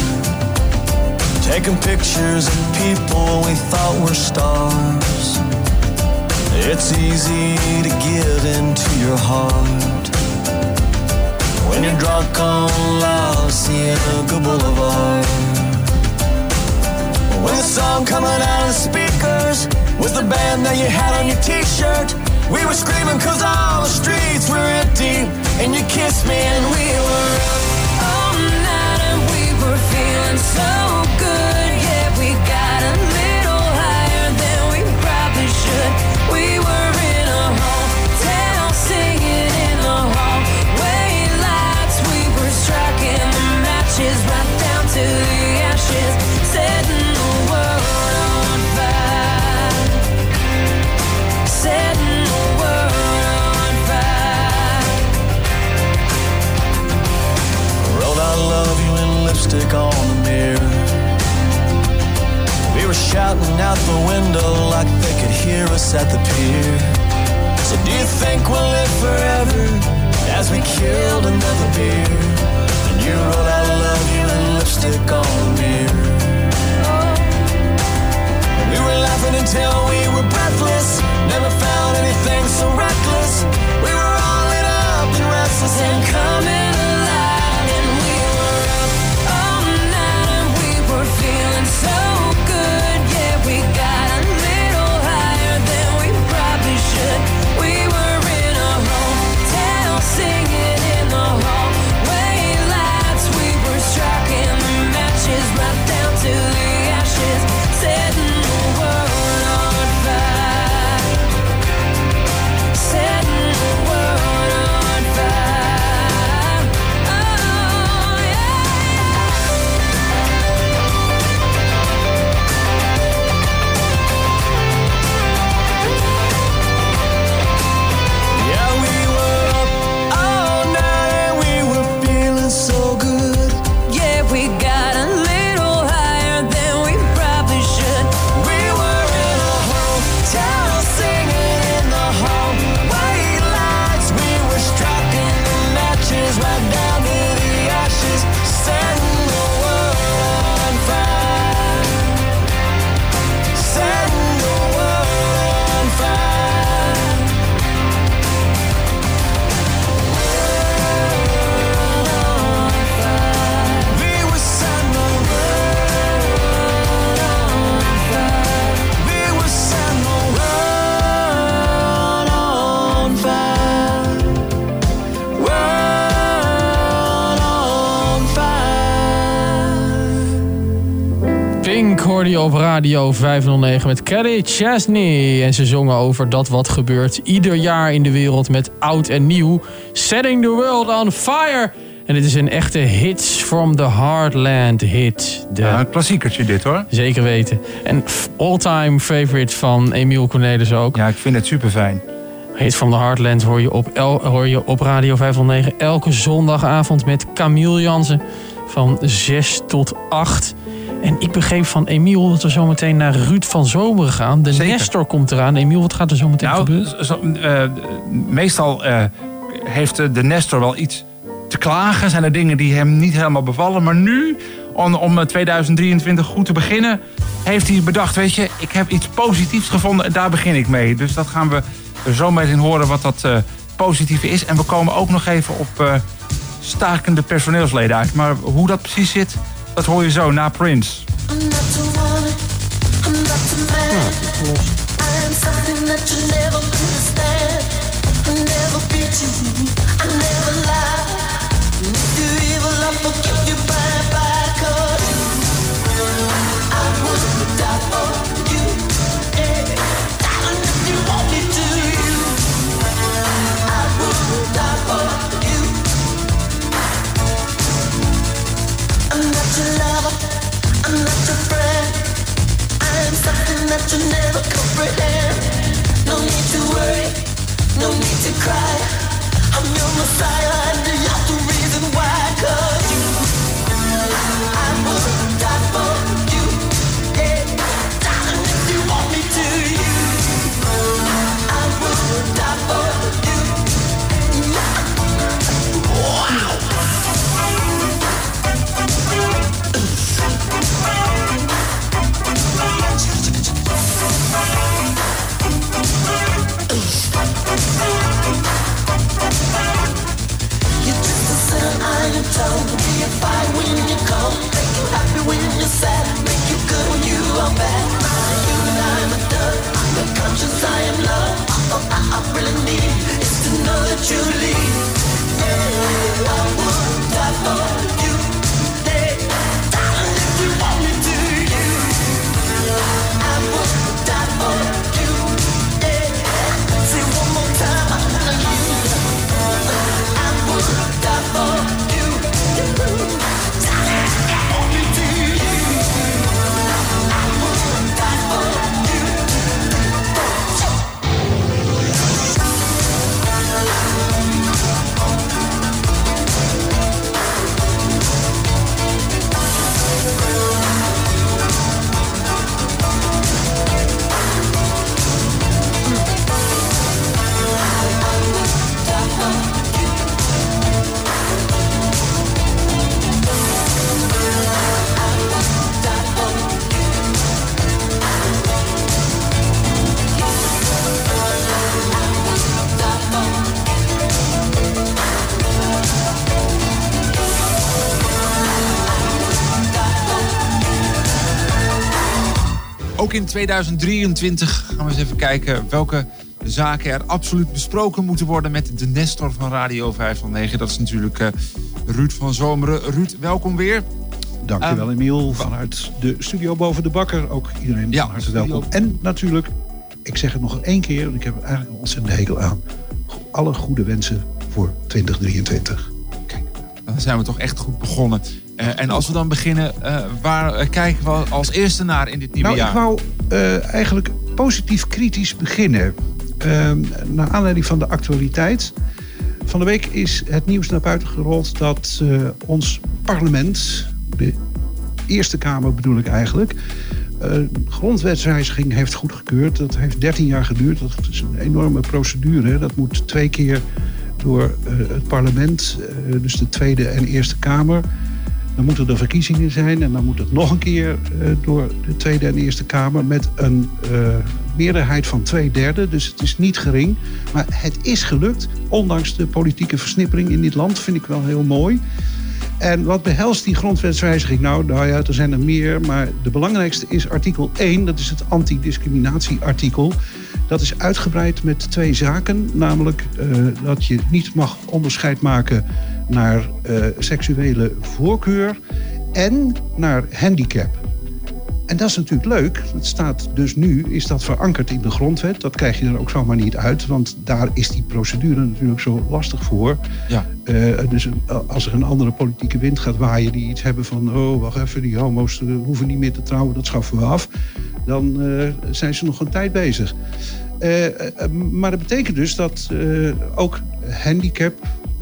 Taking pictures of people we thought were stars. It's easy to give into your heart. When you're drunk on La Cienega Boulevard. When the song coming out of the speakers was the band that you had on your t-shirt. We were screaming cause all the streets were empty. And you kissed me and we were up all night and we were feeling so radio 509 met Kelly Chesney. En ze zongen over dat wat gebeurt ieder jaar in de wereld met oud en nieuw. Setting the world on fire. En dit is een echte hits from the heartland hit. De... Ja, een klassiekertje dit hoor. Zeker weten. En all-time favorite van Emiel Cornelis ook. Ja, ik vind het super fijn. Hit from the Heartland hoor je op, el- hoor je op Radio 509 elke zondagavond met Camille Jansen van 6 tot 8. En ik begreep van Emiel dat we zometeen naar Ruud van Zomer gaan. De Zeker. Nestor komt eraan. Emiel, wat gaat er zo meteen Nou, gebeuren? zo- eh, meestal eh, heeft eh, de Nestor wel iets te klagen. Zijn er dingen die hem niet helemaal bevallen. Maar nu, om, om eh, 2023 goed te beginnen, heeft hij bedacht... weet je, ik heb iets positiefs gevonden en daar begin ik mee. Dus dat gaan we zo meteen horen wat dat eh, positieve is. En we komen ook nog even op eh, stakende personeelsleden uit. Maar hoe dat precies zit, dat hoor je zo na Prince. I'm not want it. I'm not to man. I something that you never never that you never comprehend. No need to worry, no need to cry. I'm your messiah and you're the reason why. 'Cause A fire when you're cold. Make you happy when you're sad. Make you good when you are bad. You and I'm a I am I, really you leave. Yeah, I would die for Ook in 2023 gaan we eens even kijken welke zaken er absoluut besproken moeten worden met de Nestor van Radio 509. Dat is natuurlijk eh, Ruud van Zomeren. Ruud, welkom weer. Dankjewel Ehm, Emiel, vanuit de studio boven de bakker. Ook iedereen Ja, van harte welkom. En natuurlijk, ik zeg het nog één keer, want ik heb er eigenlijk een ontzettende hekel aan. Alle goede wensen voor 2023. Dan zijn we toch echt goed begonnen. Eh, en als we dan beginnen, eh, waar eh, kijken we als eerste naar in dit nieuwe Nou, jaar? ik wou eigenlijk positief kritisch beginnen. Ehm naar aanleiding van de actualiteit. Van de week is het nieuws naar buiten gerold dat ons parlement, de Eerste Kamer bedoel ik eigenlijk, eh, grondwetswijziging heeft goedgekeurd. Dat heeft 13 jaar geduurd. Dat is een enorme procedure. Dat moet twee keer door het parlement, dus de Tweede en Eerste Kamer. Dan moeten er verkiezingen zijn en dan moet het nog een keer eh, door de Tweede en Eerste Kamer met een eh, meerderheid van twee derde. Dus het is niet gering. Maar het is gelukt, ondanks de politieke versnippering in dit land, vind ik wel heel mooi. En wat behelst die grondwetswijziging nou? Nou ja, er zijn er meer, maar de belangrijkste is artikel 1. Dat is het antidiscriminatieartikel. Dat is uitgebreid met twee zaken. Namelijk eh, dat je niet mag onderscheid maken naar eh, seksuele voorkeur en naar handicap. En dat is natuurlijk leuk. Het staat dus nu, is dat verankerd in de grondwet. Dat krijg je er ook zomaar niet uit. Want daar is die procedure natuurlijk zo lastig voor. Ja. Eh, dus als er een andere politieke wind gaat waaien... die iets hebben van, oh, wacht even, die homo's eh, hoeven niet meer te trouwen... dat schaffen we af. Dan zijn ze nog een tijd bezig. Maar dat betekent dus dat ook handicap...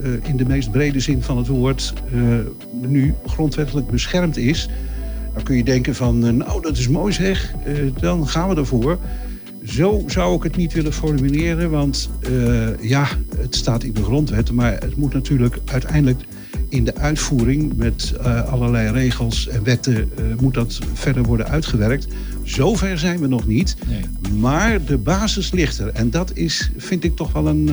eh, in de meest brede zin van het woord... eh, nu grondwettelijk beschermd is... Dan kun je denken van, eh, nou dat is mooi zeg, dan gaan we ervoor. Zo zou ik het niet willen formuleren, want ja, het staat in de grondwet, maar het moet natuurlijk uiteindelijk in de uitvoering met allerlei regels en wetten moet dat verder worden uitgewerkt. Zover zijn we nog niet, maar de basis ligt er. En dat is, vind ik toch wel een,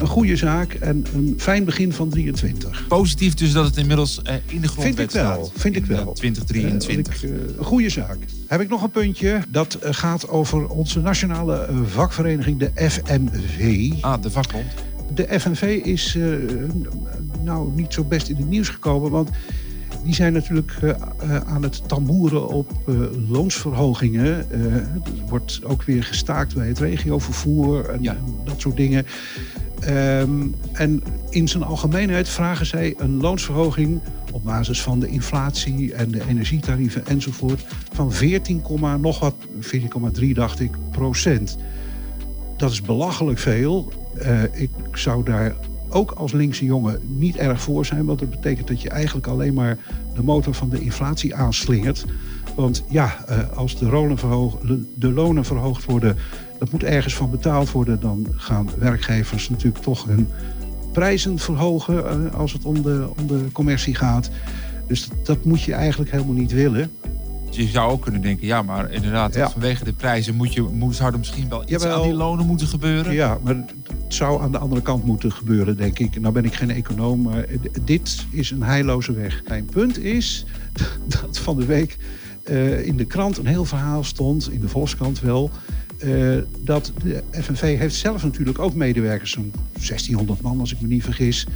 een goede zaak en een fijn begin van 23. Positief dus dat het inmiddels eh, in de grondwet Vind ik wel, staat. vind ik eh, wel. 2023. Eh, wat ik, eh, een goede zaak. Heb ik nog een puntje. Dat eh, gaat over onze nationale eh, vakvereniging, de FNV. Ah, de vakbond. De FNV is eh, nou niet zo best in het nieuws gekomen, want die zijn natuurlijk eh, eh, aan het tamboeren op eh, loonsverhogingen. Eh, er wordt ook weer gestaakt bij het regiovervoer en, en dat soort dingen. Ehm, en in zijn algemeenheid vragen zij een loonsverhoging op basis van de inflatie en de energietarieven enzovoort van 14, nog wat, 14,3 dacht ik, procent. Dat is belachelijk veel. Eh, ik zou daar ook als linkse jongen niet erg voor zijn. Want dat betekent dat je eigenlijk alleen maar de motor van de inflatie aanslingert. Want ja, eh, als de verhoog, de lonen verhoogd worden, dat moet ergens van betaald worden. Dan gaan werkgevers natuurlijk toch hun prijzen verhogen eh, als het om de, om de commercie gaat. Dus dat, dat moet je eigenlijk helemaal niet willen. Je zou ook kunnen denken, ja, maar inderdaad, Ja. vanwege de prijzen moet je, moet, zou er misschien wel iets Jawel. aan die lonen moeten gebeuren. Ja, maar het zou aan de andere kant moeten gebeuren, denk ik. Nou ben ik geen econoom, maar dit is een heilloze weg. Mijn punt is dat van de week eh, in de krant een heel verhaal stond, in de Volkskrant wel... eh, dat de FNV heeft zelf natuurlijk ook medewerkers, zo'n 1600 man als ik me niet vergis.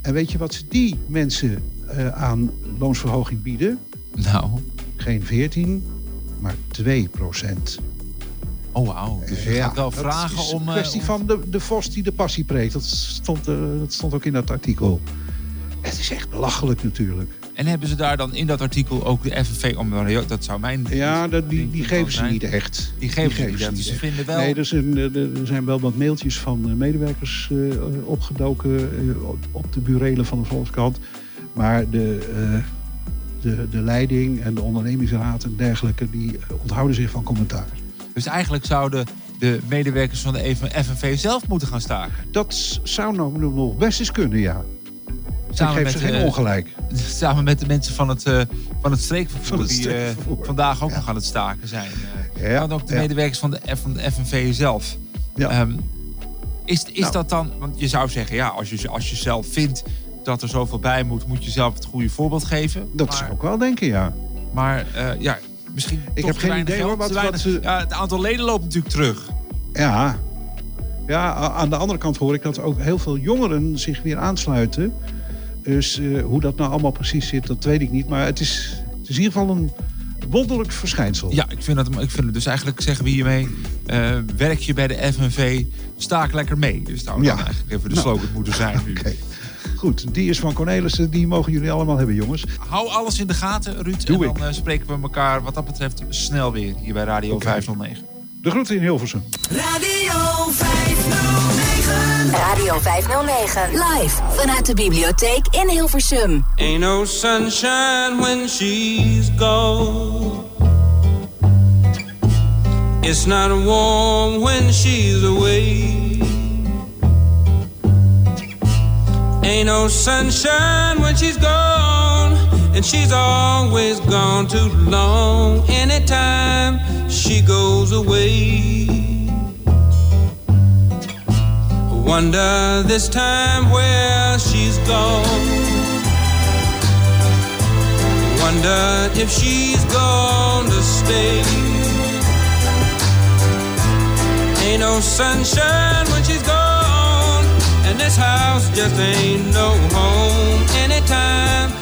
En weet je wat ze die mensen eh, aan loonsverhoging bieden? Nou. Geen 14, maar 2 procent. Oh, wauw. Dus je gaat wel dat vragen is om... Een eh, kwestie om- van de, de vos die de passie preekt. Dat stond, dat stond ook in dat artikel. Het is echt belachelijk natuurlijk. En hebben ze daar dan in dat artikel ook de FNV om? Dat zou mijn. Ja, dat, die, die geven ze niet echt. Die geven ze niet echt. Ze vinden wel. Nee, er zijn, er zijn wel wat mailtjes van eh, medewerkers eh, opgedoken eh, op de burelen van de Volkskrant. Maar de, de, de leiding en de ondernemingsraad en dergelijke, die onthouden zich van commentaar. Dus eigenlijk zouden de medewerkers van de FNV zelf moeten gaan staken. Dat zou nou nog best eens kunnen, ja. Samen met, geen eh, ongelijk. Samen met de mensen van het, eh, van het streekvervoer, Van het die eh, vandaag ook nog aan het staken zijn. Ja, en ook de ja. medewerkers van de, van de FNV zelf. Ehm, is is Nou. dat dan, want je zou zeggen, ja, als je, als je zelf vindt dat er zoveel bij moet, moet je zelf het goede voorbeeld geven. Dat maar, zou ik wel denken, ja. Maar eh, ja, misschien. Ik heb geen idee, hoor, wat- ja, het aantal leden loopt natuurlijk terug. Ja. ja, aan de andere kant hoor ik dat ook heel veel jongeren zich weer aansluiten. Dus eh, hoe dat nou allemaal precies zit, dat weet ik niet. Maar het is, het is in ieder geval een wonderlijk verschijnsel. Ja, ik vind, dat, ik vind het dus eigenlijk zeggen we hiermee. eh, werk je bij de FNV, staak lekker mee. Dus zou Ja. dan eigenlijk even de Nou. slogan moeten zijn nu. Goed, die is van Cornelissen. Die mogen jullie allemaal hebben, jongens. Hou alles in de gaten, Ruud. Doe en dan eh, spreken we elkaar wat dat betreft snel weer hier bij Radio 509. De groeten in Hilversum. Radio 509. Radio 509. Live vanuit de bibliotheek in Hilversum. Ain't no sunshine when she's gone. It's not warm when she's away. Ain't no sunshine when she's gone. And she's always gone too long. Anytime she goes away. Wonder this time where she's gone. Wonder if she's gone to stay. Ain't no sunshine when she's gone, and this house just ain't no home anytime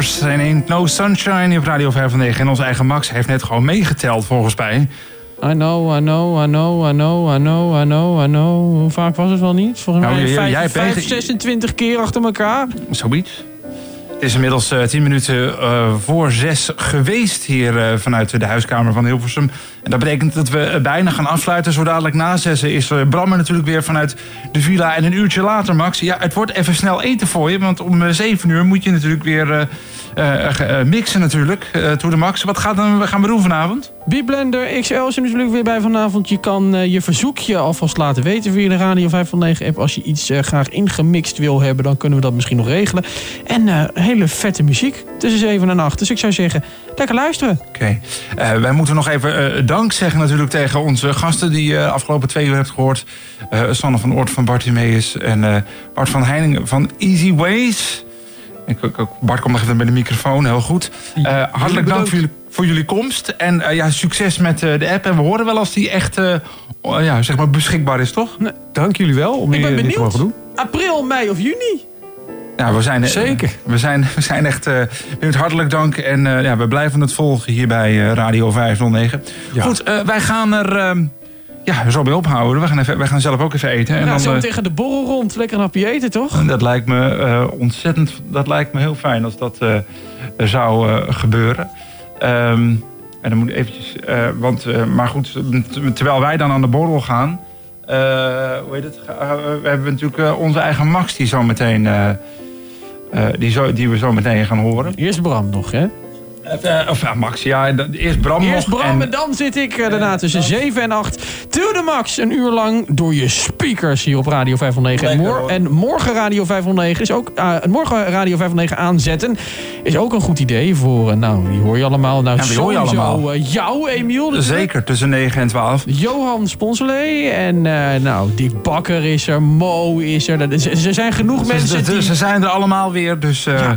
Withers en Ain't No Sunshine op Radio 509. En onze eigen Max heeft net gewoon meegeteld volgens mij. I know, I know, I know, I know, I know, I know, I know. Hoe vaak was het wel niet? Volgens Nou, mij jij- vijf, jij vijf, bent- 26 keer achter elkaar. Zoiets. Het is inmiddels eh, tien minuten eh, voor zes geweest hier eh, vanuit de huiskamer van Hilversum. En dat betekent dat we eh, bijna gaan afsluiten. Zo dadelijk na zessen is eh, Bram er natuurlijk weer vanuit de villa. En een uurtje later, Max, ja, het wordt even snel eten voor je. Want om eh, zeven uur moet je natuurlijk weer eh, eh, eh, mixen natuurlijk. eh to de max. Wat gaat dan, gaan we doen vanavond? Blender XL is er natuurlijk weer bij vanavond. Je kan eh, je verzoekje alvast laten weten via de Radio 509 app. Als je iets eh, graag ingemixt wil hebben, dan kunnen we dat misschien nog regelen. En eh, hele vette muziek tussen 7 en 8. Dus ik zou zeggen, lekker luisteren. Oké. Eh, wij moeten nog even eh, dank zeggen natuurlijk tegen onze gasten die je afgelopen twee uur hebt gehoord. Eh Sanne van Oort van Bartimeus en eh, Bart van Heiningen van Easy Ways. Ik, ik- Bart komt nog even bij de microfoon, heel goed. Eh, hartelijk dank voor jullie, voor jullie komst. En eh, ja, succes met eh, de app. En we horen wel als die echt oh, ja, zeg maar beschikbaar is, toch? Dank jullie wel om Ik ben benieuwd. mogen doen. April, mei of juni? Ja, we zijn, Zeker. We zijn, we zijn echt. Hartelijk dank. En ja, we blijven het volgen hier bij Radio 509. Goed, eh, wij gaan er ehm, ja, zo bij ophouden. We gaan, even, wij gaan zelf ook even eten. En nou, dan, zo eh, tegen de borrel rond. Lekker een hapje eten, toch? dat lijkt me eh, ontzettend. Dat lijkt me heel fijn als dat eh, zou gebeuren. Ehm, en dan moet eventjes. want, maar goed, terwijl wij dan aan de borrel gaan. hoe heet het? We hebben natuurlijk onze eigen Max die zo meteen. die, zo, die we zo meteen gaan horen. Eerst Bram nog, hè? Eh, of ja, Max, ja. Eerst Bram Eerst. Bram en, en, dan zit ik eh, daarna tussen 7 en 8. To the max, een uur lang door je speakers hier op Radio 509. En, mor- morgen Radio 509 is ook... eh, morgen Radio 509 aanzetten is ook een goed idee voor... eh, nou, die hoor je allemaal. Nou, Ja, die hoor je sowieso, allemaal. eh, jou, Emiel. Zeker, tussen 9 en 12. Johan Sponselee en eh, nou, Dick Bakker is er, Mo is er. Er Er zijn genoeg mensen ze, die... ze zijn er allemaal weer, dus... eh,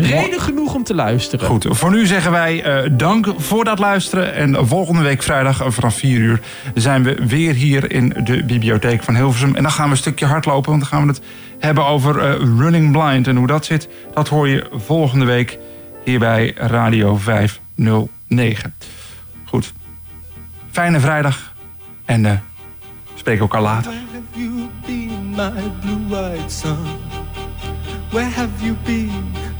Reden genoeg om te luisteren. Goed, voor nu zeggen wij eh, dank voor dat luisteren. En volgende week vrijdag eh, vanaf 4 uur zijn we weer hier in de bibliotheek van Hilversum. En dan gaan we een stukje hardlopen, want dan gaan we het hebben over eh, Running Blind. En hoe dat zit, dat hoor je volgende week hier bij Radio 509. Goed, fijne vrijdag en eh spreken elkaar later. Where have you been,